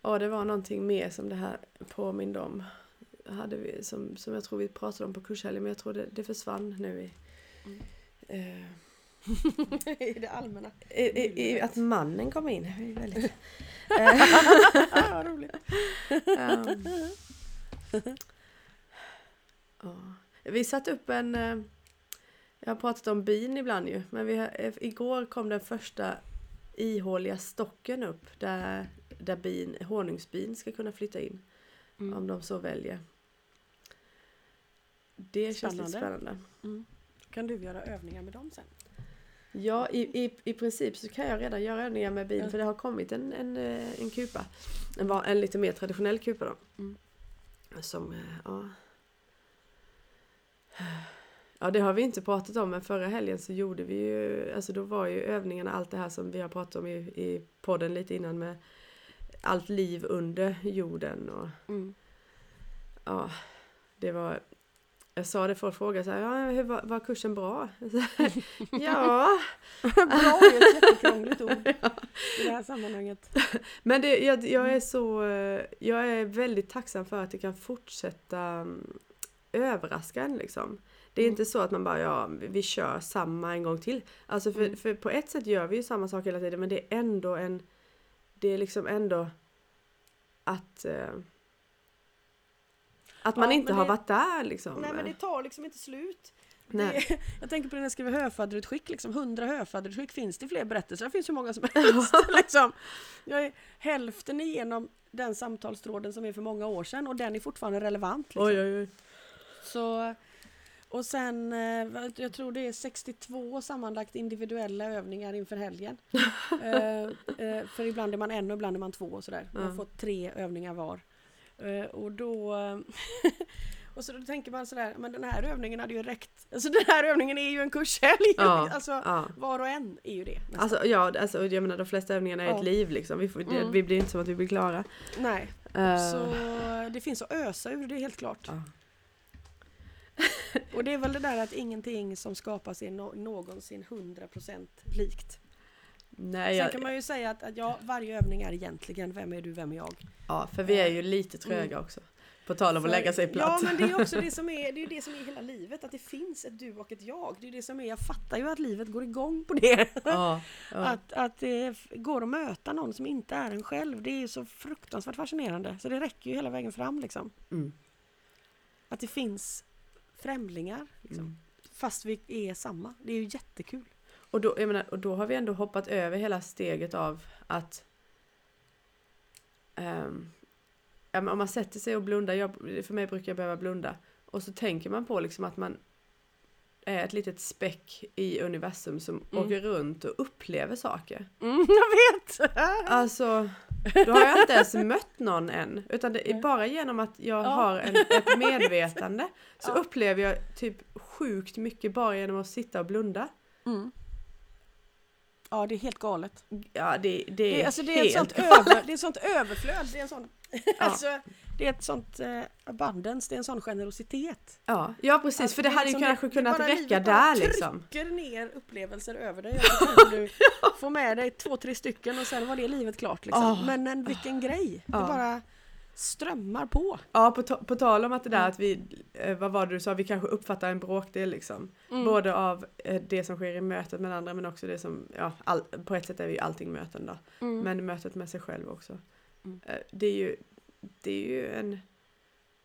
Ja, det var någonting mer som det här påminde om. Hade vi, som, som jag tror vi pratade om på kurshelgen, men jag tror det, det försvann nu i, Mm. eh, I det allmänna. i, i, i att mannen kom in. Det är väldigt, ah, vad roligt. Ehm, ja. Vi satte upp en... Jag har pratat om bin ibland ju, men vi har, eh, igår kom den första ihåliga stocken upp där, där bin, honungsbin ska kunna flytta in Mm. om de så väljer. Det känns lite Spännande. spännande. Mm. Kan du göra övningar med dem sen? Ja, i, i, i princip så kan jag redan göra övningar med bin Ja. för det har kommit en, en, eh, en kupa. En, en lite mer traditionell kupa då. Mm. Som, eh, ja. Ja, det har vi inte pratat om, men förra helgen så gjorde vi ju, alltså då var ju övningarna allt det här som vi har pratat om i, i podden lite innan med allt liv under jorden och Mm. ja, det var jag sa det, folk frågade så här, ja, hur var, var kursen bra? Här, ja, Bra är ett jättekrångligt ord i det här sammanhanget. Men det, jag, jag är så, jag är väldigt tacksam för att det kan fortsätta mm, överraska en liksom. Det är Mm. inte så att man bara, ja, vi kör samma en gång till. Alltså för, Mm. för på ett sätt gör vi ju samma sak hela tiden men det är ändå en, det är liksom ändå att eh, att man Ja, inte har det- varit där liksom. Nej men det tar liksom inte slut. Nej. Det, jag tänker på när jag skriver höfadderutskick, liksom 100 höfadderutskick finns det fler berättelser, det finns hur många som helst. liksom. Jag är hälften igenom den samtalstråden som är för många år sedan och den är fortfarande relevant. Liksom. Oj, oj, oj. Så, och sen, eh, jag tror det är 62 sammanlagt individuella övningar inför helgen. eh, eh, för ibland är man en och ibland är man två och sådär. Man får tre övningar var. Och då... och så då tänker man sådär, men den här övningen hade ju räckt. Alltså den här övningen är ju en kurshelg. Ja, alltså, ja. var och en är ju det. nästan. Alltså ja, alltså, jag menar de flesta övningarna är Ja. ett liv liksom. Vi, får, Mm. vi blir inte som att vi blir klara. Nej, Eh, så det finns att ösa ur, det är helt klart. ja. Och det är väl det där att ingenting som skapas är no- någonsin 100% likt. Nej, Sen jag, kan man ju säga att, att ja, varje övning är egentligen vem är du, vem är jag? Ja, för vi är ju lite tröga också. På tal om att lägga sig platt. Ja, men det är också det som är, det är det som är hela livet, att det finns ett du och ett jag. Det är det som är, jag fattar ju att livet går igång på det. ja, ja. Att, att det går att möta någon som inte är en själv, det är ju så fruktansvärt fascinerande. Så det räcker ju hela vägen fram liksom. Mm. Att det finns främlingar, liksom. Mm. fast vi är samma. Det är ju jättekul. Och då, jag menar, och då har vi ändå hoppat över hela steget av att men om man sätter sig och blundar, jag, för mig brukar jag behöva blunda, och så tänker man på liksom att man är ett litet späck i universum som Mm. åker runt och upplever saker. Mm, jag vet! Alltså, då har jag inte ens mött någon än. Utan det är bara genom att jag Ja. har en, ett medvetande så Ja. upplever jag typ sjukt mycket bara genom att sitta och blunda. Mm. Ja, det är helt galet. Ja, det, det är Det alltså, det är, helt sånt galet. över, det är ett sånt överflöd. Det är, en sån, alltså, det är ett sånt eh, abundance, det är en sån generositet. Ja, ja precis. Att för det hade ju liksom kanske det- kunnat bara räcka där liksom. trycker ner upplevelser över dig. Och så kanske du får med dig två, tre stycken och sen var det livet klart. Liksom. Ah. Men en, vilken grej! Det Ja. bara strömmar på. Ja, på, på tal om att det där Mm. att vi, eh, vad var det du sa, vi kanske uppfattar en bråkdel liksom. Mm. Både av eh, det som sker i mötet med andra men också det som, ja, all, på ett sätt är vi ju allting möten då. Mm. Men mötet med sig själv också. Mm. Eh, Det är ju, det är ju en,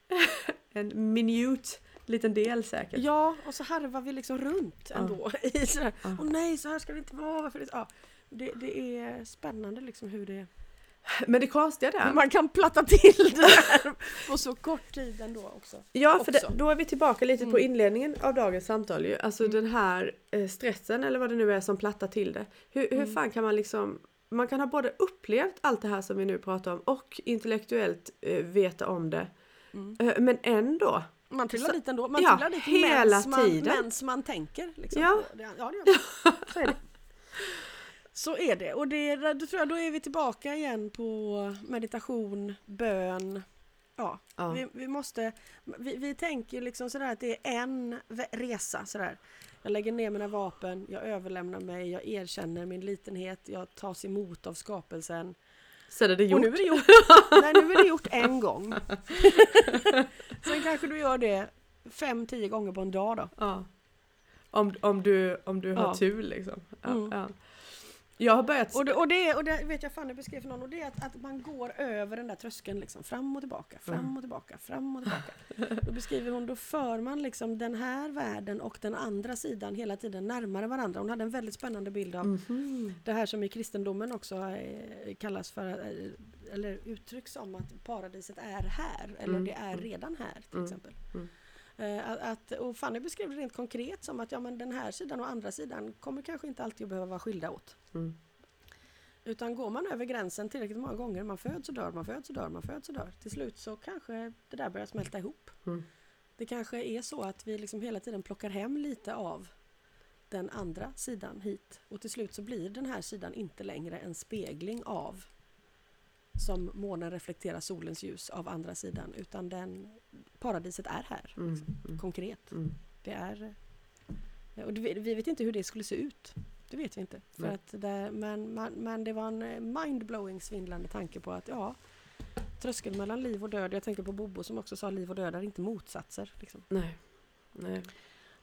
en minut liten del säkert. Ja, och så harvar vi liksom runt Ja. ändå. I sådär, Ja. åh nej, så här ska det inte vara. Varför det, ja, det, det är spännande liksom hur det... Men det konstiga där, Man kan platta till det här på så kort tid ändå också. ja för det, också. då är vi tillbaka lite på Mm. inledningen av dagens samtal ju. Alltså Mm. den här eh, stressen eller vad det nu är som plattar till det. Hur, hur Mm. fan kan man liksom man kan ha både upplevt allt det här som vi nu pratar om och intellektuellt eh, veta om det. Mm. Eh, men ändå. Man trillar Så- dit ändå. Man ja, trillar dit hela mens man, tiden. mens man tänker. Liksom. Ja. Ja, det gör man. Så är det. Så är det. Och det, då tror jag då är vi tillbaka igen på meditation, bön. Ja, Ja. Vi, vi måste... Vi, vi tänker liksom sådär att det är en resa sådär. Jag lägger ner mina vapen, jag överlämnar mig, jag erkänner min litenhet, jag tas emot av skapelsen. Sen är det Och gjort. nu är det gjort. Nej, nu är det gjort en gång. Sen kanske du gör det fem, tio gånger på en dag då. Ja. Om, om du, om du har Ja. tur liksom. Ja, Mm. ja. Jag har börjat... Och det, och det, och det vet jag Fanny beskrev för någon, och det är att, att man går över den där tröskeln liksom, fram och tillbaka, fram Mm. och tillbaka, fram och tillbaka. Då beskriver hon, då för man liksom den här världen och den andra sidan hela tiden närmare varandra. Hon hade en väldigt spännande bild av Mhm. det här som i kristendomen också eh, kallas för, eh, eller uttrycks som att paradiset är här, eller Mm, det är mm. redan här till Mm, exempel. mm. Eh, Att, att, och Fanny beskrev det rent konkret som att ja, men den här sidan och andra sidan kommer kanske inte alltid att behöva vara skilda åt. Mm. Utan går man över gränsen tillräckligt många gånger, man föds och dör, man föds och dör, man föds och dör. Till slut så kanske det där börjar smälta ihop. Mm. Det kanske är så att vi liksom hela tiden plockar hem lite av den andra sidan hit. Och till slut så blir den här sidan inte längre en spegling av som månen reflekterar solens ljus av andra sidan. Utan den, paradiset är här, Mm. Mm. konkret. Mm. Det är... Och det, vi vet inte hur det skulle se ut. Det vet vi inte. För Nej. att det, men, man, men det var en eh, mindblowing svindlande tanke på att ja, tröskeln mellan liv och död. Jag tänker på Bobo som också sa liv och död är inte motsatser. Liksom. Nej. Nej.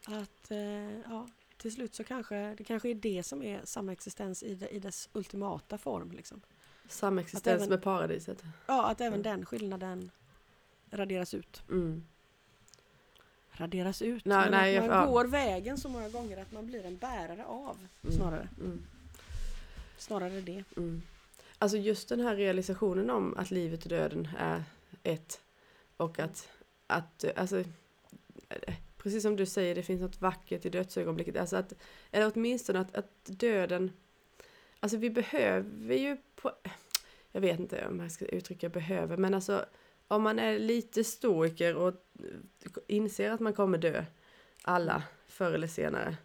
Att eh, ja, till slut så kanske det kanske är det som är samexistens i, det, i dess ultimata form. Liksom. Samexistens även- med paradiset. Ja, att även Mm. den skillnaden raderas ut. Mm. Raderas ut. Nej, nej, att jag- man ja. går vägen så många gånger att man blir en bärare av Mm. snarare. Mm. Snarare det. Mm. Alltså just den här realisationen om att livet och döden är ett och att, att alltså, precis som du säger, det finns något vackert i dödsögonblicket. Alltså att, eller åtminstone att, att döden, alltså vi behöver ju på, jag vet inte om jag ska uttrycka behöver, men alltså om man är lite stoiker och inser att man kommer dö, alla, förr eller senare,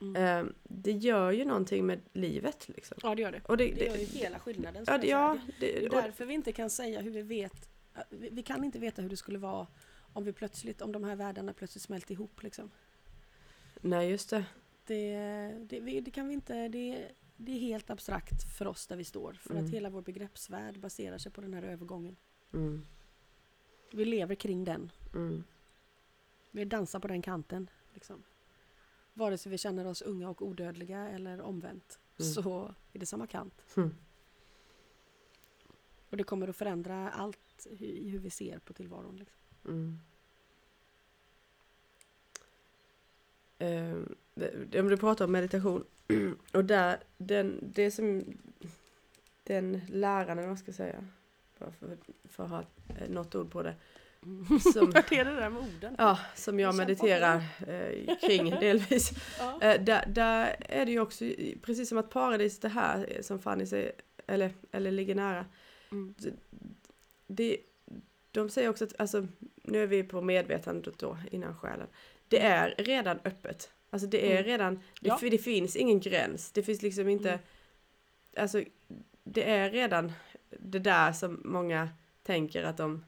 Mm. eh, det gör ju någonting med livet liksom. Ja, det gör det. Och det, Det gör ju det, hela skillnaden. ja, det, ja, det, Det är därför vi inte kan säga hur vi vet. Vi kan inte veta hur det skulle vara om vi plötsligt, om de här världarna plötsligt smälte ihop. Liksom. nej just det. Det, det, det kan vi inte. Det, det är helt abstrakt för oss där vi står. För Mm. att hela vår begreppsvärld baserar sig på den här övergången. Mm, Vi lever kring den. mm, Vi dansar på den kanten. Liksom. Vare sig vi känner oss unga och odödliga eller omvänt. Mm. Så är det samma kant. mm. Och det kommer att förändra allt i hur vi ser på tillvaron. Liksom. Mm. eh, du pratar om meditation och där, den, det som den läraren, eller vad ska jag säga, för, för att ha eh, något ord på det, som, Vart är det där med orden? ja, som jag på. mediterar eh, kring delvis. Ja. Eh, där, där är det ju också, precis som att paradiset är här, eh, som Fanny säger, eller, eller ligger nära. Mm. Det, de säger också att, alltså, nu är vi på medvetandet då, innan själen. Det är redan öppet. Alltså det är Mm. redan, det, Ja. det finns ingen gräns. Det finns liksom inte, Mm. alltså det är redan det där som många tänker att de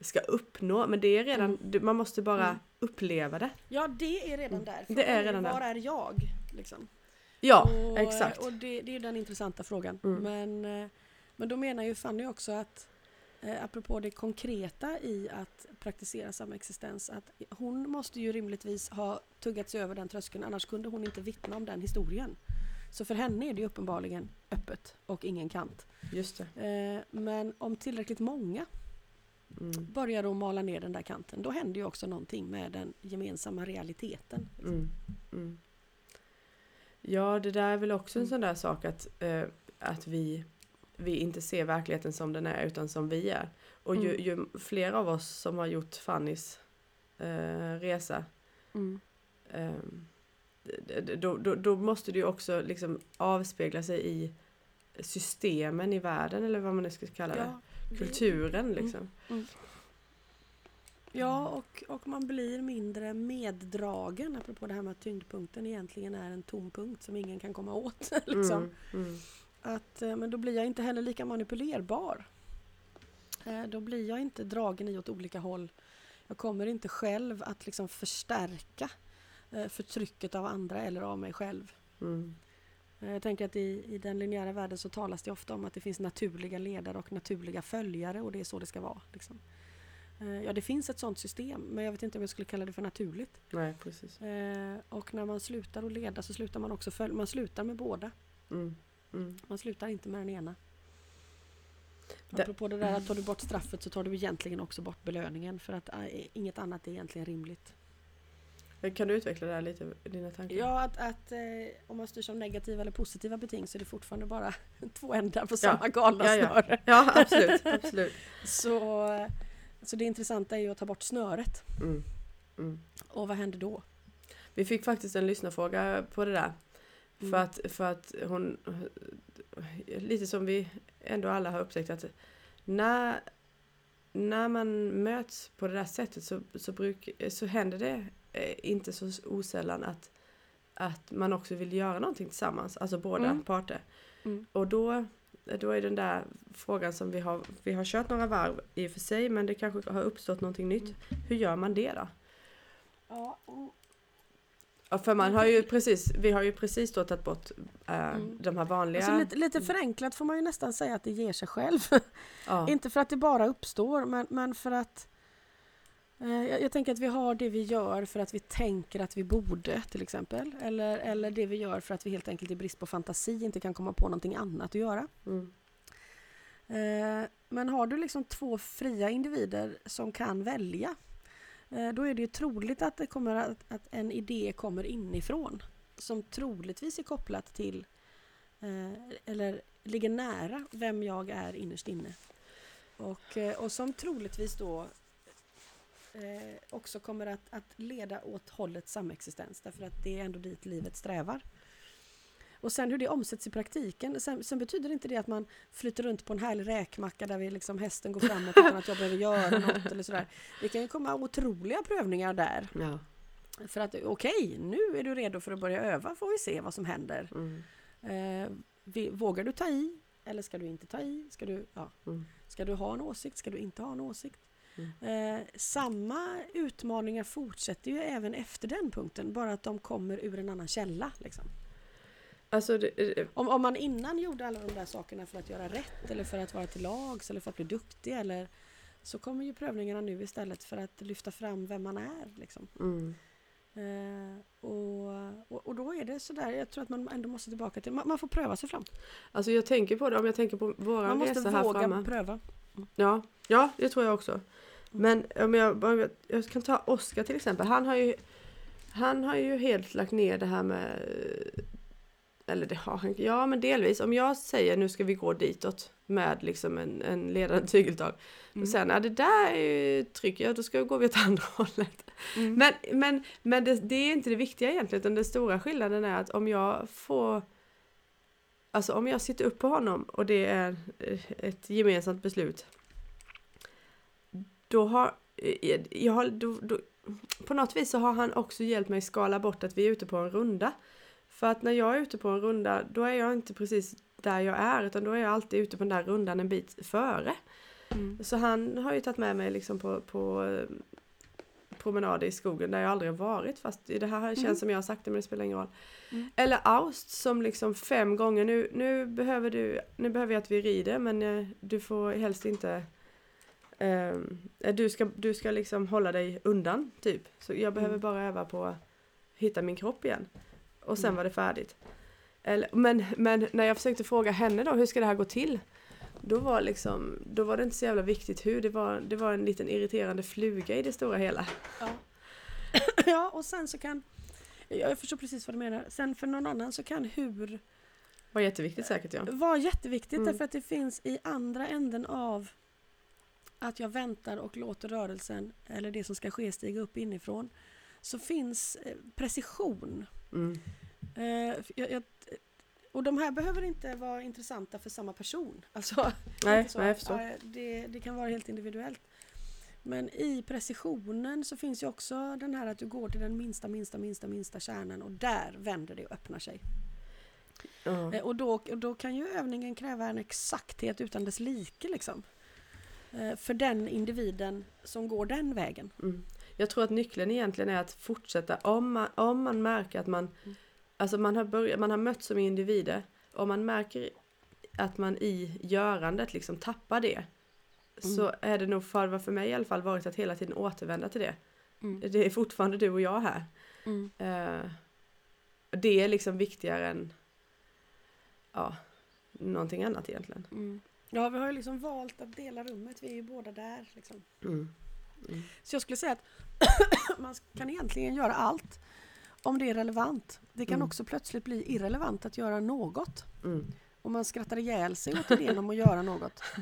ska uppnå. Men det är redan, Mm. man måste bara Mm. uppleva det. ja, det är redan där. Det är Frågan redan där. Var är jag? Liksom. Ja, och, exakt. Och det, det är ju den intressanta frågan. Mm. Men, eh, men då menar ju Fanny också att eh, apropå det konkreta i att praktisera samexistens att hon måste ju rimligtvis ha tuggat sig över den tröskeln annars kunde hon inte vittna om den historien. Så för henne är det ju uppenbarligen öppet och ingen kant. Just det. Eh, men om tillräckligt många Mm. börjar att mala ner den där kanten då händer ju också någonting med den gemensamma realiteten. Mm. Mm. Ja, det där är väl också en Mm. sån där sak att, eh, att vi, vi inte ser verkligheten som den är utan som vi är. Och ju, Mm. ju fler av oss som har gjort Fannys eh, resa Mm. d- då, då, då måste det ju också liksom avspegla sig i systemen i världen eller vad man nu ska kalla det. Ja, Kulturen liksom. Ja, och, och man blir mindre meddragen apropå det här med att tyngdpunkten egentligen är en tom punkt som ingen kan komma åt. liksom. Att, eh, men då blir jag inte heller lika manipulerbar. Eh, Då blir jag inte dragen i åt olika håll. Jag kommer inte själv att liksom förstärka eh, förtrycket av andra eller av mig själv. mm, Jag tänker att i, i den linjära världen så talas det ofta om att det finns naturliga ledare och naturliga följare och det är så det ska vara. Liksom. Ja, det finns ett sådant system men jag vet inte om jag skulle kalla det för naturligt. nej, precis. Och när man slutar att leda så slutar man också följa. Man slutar med båda. Mm, mm. Man slutar inte med den ena. Det- Apropå det där att tar du bort straffet så tar du egentligen också bort belöningen för att eh, inget annat är egentligen rimligt. Kan du utveckla det här lite, dina tankar? Ja, att, att eh, om man styrs av negativa eller positiva beting så är det fortfarande bara två ändar på Ja. samma galna Ja, ja. snöre. Ja, absolut, absolut. Så, så det intressanta är ju att ta bort snöret. Mm, mm. Och vad händer då? Vi fick faktiskt en lyssnarfråga på det där. Mm. För, att, för att hon, lite som vi ändå alla har upptäckt att när, när man möts på det där sättet så, så, bruk, så händer det eh, inte så osällan att, att man också vill göra någonting tillsammans, alltså båda Mm. parter. Mm. Och då, då är den där frågan som vi har, vi har kört några varv i och för sig men det kanske har uppstått någonting nytt. Hur gör man det då? Ja, och- Ja, för man har ju precis, vi har ju precis då tagit bort äh, Mm. de här vanliga. alltså lite, lite förenklat får man ju nästan säga att det ger sig själv. ja. Inte för att det bara uppstår men, men för att eh, jag, jag tänker att vi har det vi gör för att vi tänker att vi borde till exempel. Eller, eller det vi gör för att vi helt enkelt i brist på fantasi inte kan komma på någonting annat att göra. Mm. Eh, men har du liksom två fria individer som kan välja Eh, då är det ju troligt att, det kommer att, att en idé kommer inifrån som troligtvis är kopplat till eh, eller ligger nära vem jag är innerst inne. Och, eh, och som troligtvis då också kommer att, att leda åt hållet samexistens därför att det är ändå dit livet strävar. Och sen hur det omsätts i praktiken. Sen, sen betyder inte det att man flyter runt på en härlig räkmacka där vi liksom hästen går framåt utan att jag behöver göra något eller sådär. Det kan ju komma otroliga prövningar där. Ja. För att okej, nu är du redo för att börja öva får vi se vad som händer. Mm. Eh, vi, vågar du ta i? Eller ska du inte ta i? Ska du, ja, Mm. ska du ha en åsikt? Ska du inte ha en åsikt? Mm. Eh, samma utmaningar fortsätter ju även efter den punkten, bara att de kommer ur en annan källa. Liksom. Alltså, det, Om, om man innan gjorde alla de där sakerna för att göra rätt eller för att vara till lags eller för att bli duktig eller så kommer ju prövningarna nu istället för att lyfta fram vem man är. Liksom. mm. Eh, och, och, och då är det sådär, jag tror att man ändå måste tillbaka till, man, man får pröva sig fram. alltså jag tänker på det, om jag tänker på våran Man måste resa här våga framme. pröva. Ja, ja, det tror jag också. Men om jag, bara- jag kan ta Oskar till exempel. Han har ju Han har ju helt lagt ner det här med eller det har han ja men delvis. Om jag säger nu ska vi gå ditåt med liksom en, en ledande tygeltag. Mm. Och sen, ja det där är ju tryck, ja då ska vi gå åt andra hållet. Mm. Men, men, men det, det, är inte det viktiga egentligen, utan den stora skillnaden är att om jag får Alltså om jag sitter upp på honom och det är ett gemensamt beslut. Då har jag har, då, då, på något vis så har han också hjälpt mig skala bort att vi är ute på en runda. För att när jag är ute på en runda, då är jag inte precis där jag är, utan då är jag alltid ute på den där rundan en bit före. Mm. Så han har ju tagit med mig liksom på, på eh, promenader i skogen där jag aldrig har varit fast det här känns mm. som jag har sagt det men det spelar ingen roll. Mm. Eller Aust som liksom fem gånger nu, nu behöver du, nu behöver jag att vi rider men eh, du får helst inte eh, du, ska, du ska liksom hålla dig undan typ. Så jag behöver mm. bara öva på att hitta min kropp igen. Och sen mm. var det färdigt. Eller, men, men när jag försökte fråga henne då, hur ska det här gå till? Då var, liksom, då var det inte så jävla viktigt hur, det var, det var en liten irriterande fluga i det stora hela. Ja, ja och sen så kan, jag förstår precis vad du menar, sen för någon annan så kan hur var jätteviktigt säkert ja. Var jätteviktigt mm. därför att det finns i andra änden av att jag väntar och låter rörelsen eller det som ska ske stiga upp inifrån så finns eh, precision. Mm. Uh, jag, jag, och de här behöver inte vara intressanta för samma person. Alltså, nej, nej, jag förstår. Det, det kan vara helt individuellt. Men i precisionen så finns ju också den här att du går till den minsta, minsta, minsta, minsta kärnan och där vänder det och öppnar sig. Mm. Och, då, och då kan ju övningen kräva en exakthet utan dess like liksom. Eh, för den individen som går den vägen. Mm. Jag tror att nyckeln egentligen är att fortsätta om man, om man märker att man mm. Alltså man har, börjat, man har mött som individer och man märker att man i görandet liksom tappar det. Mm. Så är det nog för, för mig i alla fall varit att hela tiden återvända till det. Mm. Det är fortfarande du och jag här. Mm. Uh, det är liksom viktigare än ja, någonting annat egentligen. Mm. Ja, vi har ju liksom valt att dela rummet. Vi är ju båda där. Liksom. Mm. Så jag skulle säga att man kan egentligen göra allt om det är relevant. Det kan mm. också plötsligt bli irrelevant att göra något. Mm. Och man skrattar ihjäl sig åt idén om att göra något.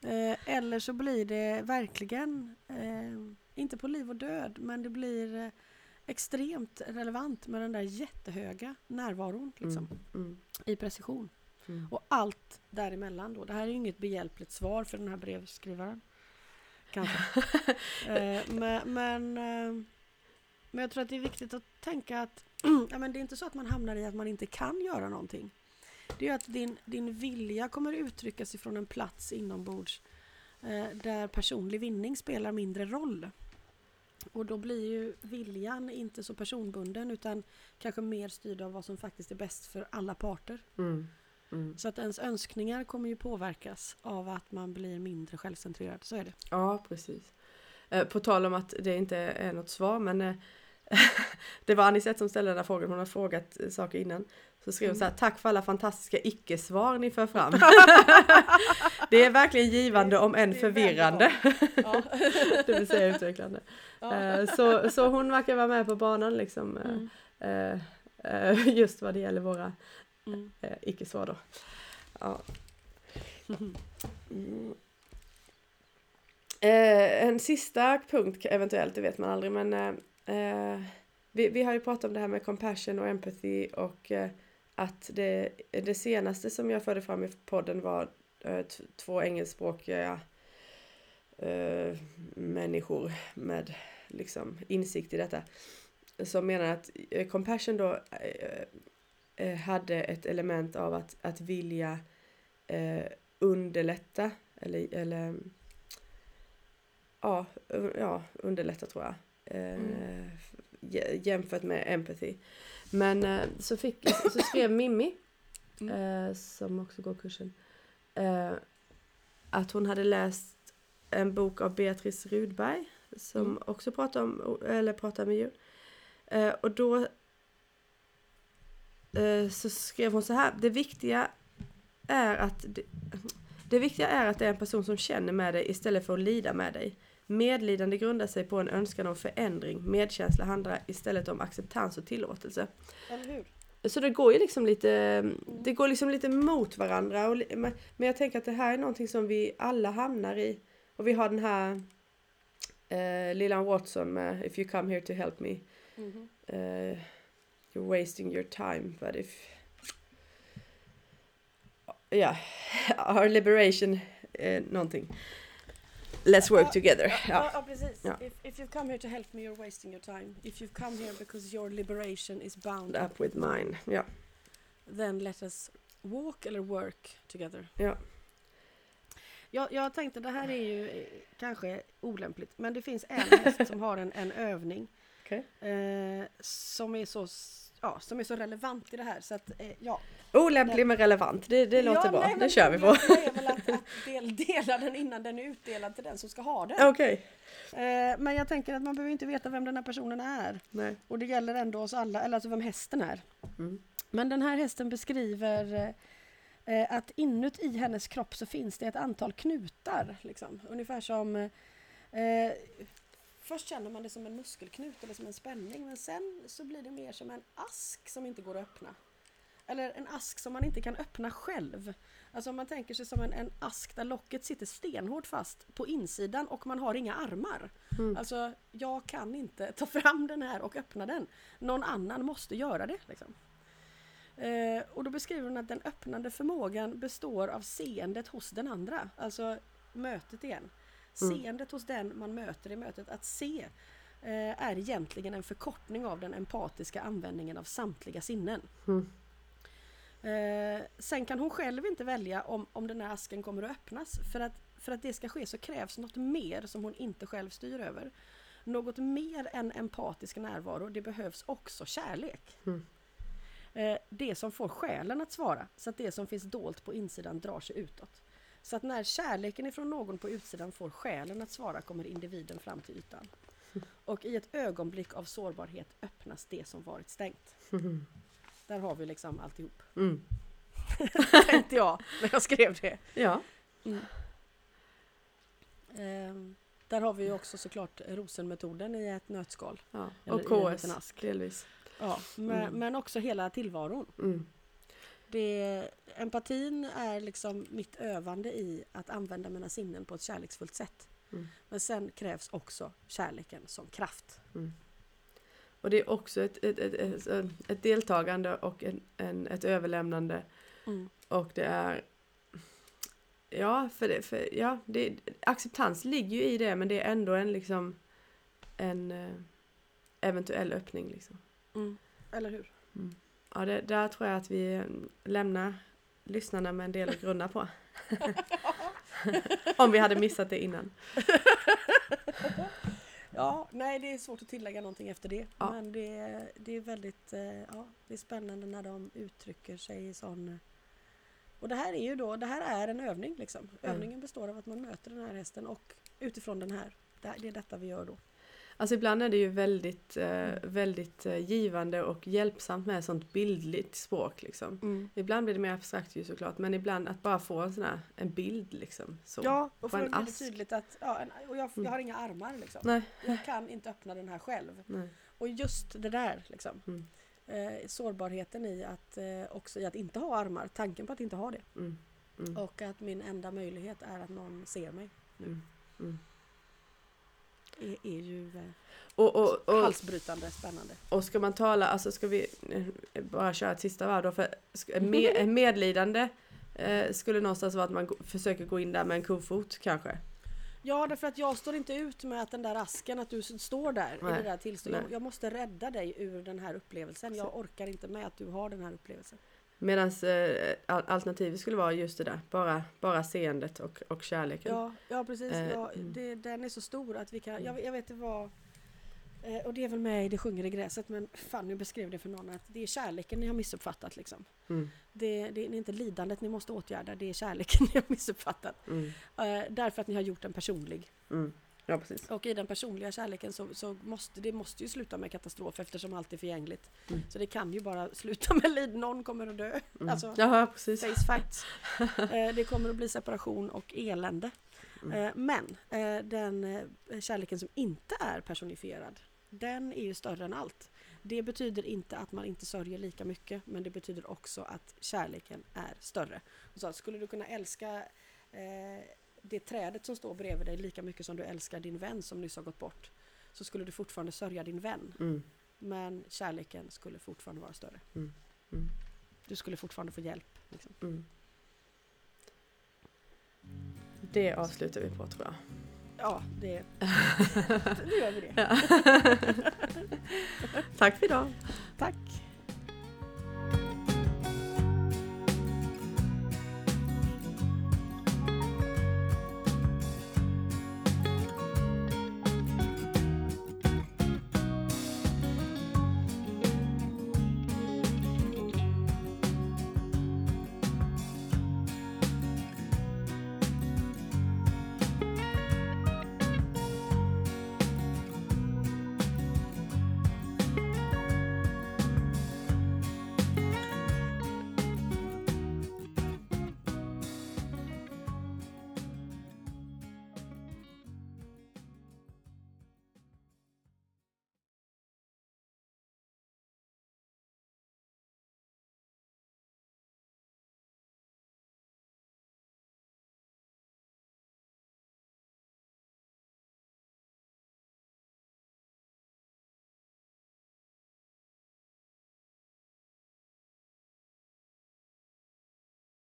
Eh, eller så blir det verkligen, eh, inte på liv och död, men det blir eh, extremt relevant med den där jättehöga närvaron liksom, mm. mm. i precision. Och allt däremellan då. Det här är ju inget behjälpligt svar för den här brevskrivaren. Kanske. eh, men, men, eh, men jag tror att det är viktigt att tänka att ja, men det är inte så att man hamnar i att man inte kan göra någonting. Det är ju att din, din vilja kommer uttryckas ifrån en plats inombords eh, där personlig vinning spelar mindre roll. Och då blir ju viljan inte så personbunden utan kanske mer styrd av vad som faktiskt är bäst för alla parter. Mm. Mm. Så att ens önskningar kommer ju påverkas av att man blir mindre självcentrerad, så är det. Ja, precis. Eh, på tal om att det inte är något svar, men eh, det var Anisette som ställde den här frågan, hon har frågat saker innan. Så skrev hon så här, tack för alla fantastiska icke-svar ni för fram. det är verkligen givande om än förvirrande. Ja. det vill säga utvecklande. Ja. Eh, så, så hon verkar vara med på banan liksom. Mm. Just vad det gäller våra Mm. Eh, icke-svar då. Ja. Mm. Eh, en sista punkt eventuellt, det vet man aldrig men eh, eh, vi, vi har ju pratat om det här med compassion och empathy och eh, att det, det senaste som jag förde fram i podden var eh, två engelskspråkiga eh, människor med liksom insikt i detta som menar att eh, compassion då eh, eh, hade ett element av att, att vilja eh, underlätta eller, eller ja, ja, underlätta tror jag. Eh, mm. Jämfört med empathy. Men eh, så, fick, så skrev Mimmi, mm. eh, som också går kursen, eh, att hon hade läst en bok av Beatrice Rudberg som mm. också pratar om, eller pratar med djur. Eh, och då så skrev hon så här. Det viktiga är att det, det viktiga är att det är en person som känner med dig istället för att lida med dig. Medlidande grundar sig på en önskan om förändring. Medkänsla handlar istället om acceptans och tillåtelse. Eller hur? Så det går ju liksom lite, det går liksom lite mot varandra. Och, men men jag tänker att det här är någonting som vi alla hamnar i. Och vi har den här eh, Lillan Watson med If you come here to help me. Mhm. eh, you're wasting your time. But if... Ja, our liberation, eh, någonting. Let's work together. Ja, Ja. precis. Ja. If, if you've come here to help me you're wasting your time. If you've come here because your liberation is bound up, with mine. Ja. then let us walk eller work together. Ja. Jag, jag tänkte det här är ju eh, kanske olämpligt men det finns en häst som har en, en övning Okej. eh, som, är så, ja, som är så relevant i det här så att eh, ja. Olämplig men relevant. Det, det låter ja, bra. nej, det kör vi på. problemet är väl att, att del, dela den innan den är utdelad till den som ska ha den. Okej. Eh, men jag tänker att man behöver inte veta vem den här personen är. Nej. Och det gäller ändå oss alla, eller alltså vem hästen är. Mm. Men den här hästen beskriver eh, att inuti hennes kropp så finns det ett antal knutar. Liksom. Ungefär som... Först känner man det som en muskelknut eller som en spänning men sen så blir det mer som en ask som inte går att öppna. Eller en ask som man inte kan öppna själv. Alltså om man tänker sig som en, en ask där locket sitter stenhårt fast på insidan och man har inga armar. Mm. Alltså jag kan inte ta fram den här och öppna den. Någon annan måste göra det. Liksom. Eh, och då beskriver hon att den öppnande förmågan består av seendet hos den andra. Alltså mötet igen. Mm. Seendet hos den man möter i mötet. Att se eh, är egentligen en förkortning av den empatiska användningen av samtliga sinnen. Mm. Eh, sen kan hon själv inte välja om, om den här asken kommer att öppnas. För att, för att det ska ske så krävs något mer som hon inte själv styr över. Något mer än empatisk närvaro. Det behövs också kärlek. Mm. Eh, det som får själen att svara. Så att det som finns dolt på insidan drar sig utåt. Så att när kärleken ifrån någon på utsidan får själen att svara kommer individen fram till ytan. Och i ett ögonblick av sårbarhet öppnas det som varit stängt. Mm. Där har vi liksom alltihop. Mm. Tänkte jag när jag skrev det. Ja. Ehm, där har vi ju också såklart rosenmetoden i ett nötskal. ja. Och KS delvis. Ja, men, Mm. men också hela tillvaron. Mm. Det, empatin är liksom mitt övande i att använda mina sinnen på ett kärleksfullt sätt. Mm. Men sen krävs också kärleken som kraft. Och det är också ett, ett, ett, ett, deltagande och en, en, ett överlämnande. Mm. Och det är... Ja, för det, för, ja det, acceptans ligger ju i det men det är ändå en liksom en eh, eventuell öppning liksom. Mm. Eller hur? Ja, det, där tror jag att vi eh, lämnar lyssnarna med en del att grunna på. Om vi hade missat det innan. Ja, nej det är svårt att tillägga någonting efter det. Ja. Men det, det är väldigt eh, ja, det är spännande när de uttrycker sig i sån... eh, Och det här är ju då, det här är en övning liksom. Mm. Övningen består av att man möter den här hästen och utifrån den här, det, det är detta vi gör då. Alltså ibland är det ju väldigt, eh, väldigt eh, givande och hjälpsamt med sånt bildligt språk liksom. Ibland blir det mer abstrakt ju såklart men ibland att bara få en sån här, en bild liksom. Så. Ja, och bli det ask. tydligt att ja, en, och jag, jag har inga armar liksom. Nej, Jag kan inte öppna den här själv. nej. Och just det där liksom. Mm. Eh, sårbarheten i att eh, också i att inte ha armar, tanken på att inte ha det. Mm. Mm. Och att min enda möjlighet är att någon ser mig. Mm. Är, är ju eh, Och, och, och, halsbrytande spännande. och ska man tala, alltså ska vi eh, bara köra ett sista varv då för med, medlidande eh, skulle någonstans vara att man försöker gå in där med en kofot kanske. Ja, därför att jag står inte ut med att den där asken, att du står där i Nej, det där tillståndet. Jag, jag måste rädda dig ur den här upplevelsen. Jag orkar inte med att du har den här upplevelsen. Medan eh, al- alternativet skulle vara just det där, bara, bara seendet och, och kärleken. Ja, ja precis. Eh, Ja, mm. det, den är så stor att vi kan... Jag, jag vet inte vad... Eh, och det är väl med i Det sjunger i gräset men Fanny beskrev det för någon att det är kärleken ni har missuppfattat liksom. Mm. Det, det, det är inte lidandet ni måste åtgärda, det är kärleken ni har missuppfattat. Mm. Eh, därför att ni har gjort den personlig. Mm. Ja, precis. Och i den personliga kärleken så, så måste det måste ju sluta med katastrof eftersom allt är förgängligt. Mm. Så det kan ju bara sluta med lid, någon kommer att dö. Mm. Alltså, Jaha, precis. face facts. Eh, det kommer att bli separation och elände. Mm. Eh, Men eh, den kärleken som inte är personifierad, den är ju större än allt. Det betyder inte att man inte sörjer lika mycket, men det betyder också att kärleken är större. Och så, skulle du kunna älska eh, det trädet som står bredvid dig lika mycket som du älskar din vän som nyss har gått bort, så skulle du fortfarande sörja din vän. Mm. Men kärleken skulle fortfarande vara större. Mm. Mm. Du skulle fortfarande få hjälp. Liksom. Mm. Det avslutar vi på tror jag. Ja, det, nu gör vi det. Tack för idag! Tack!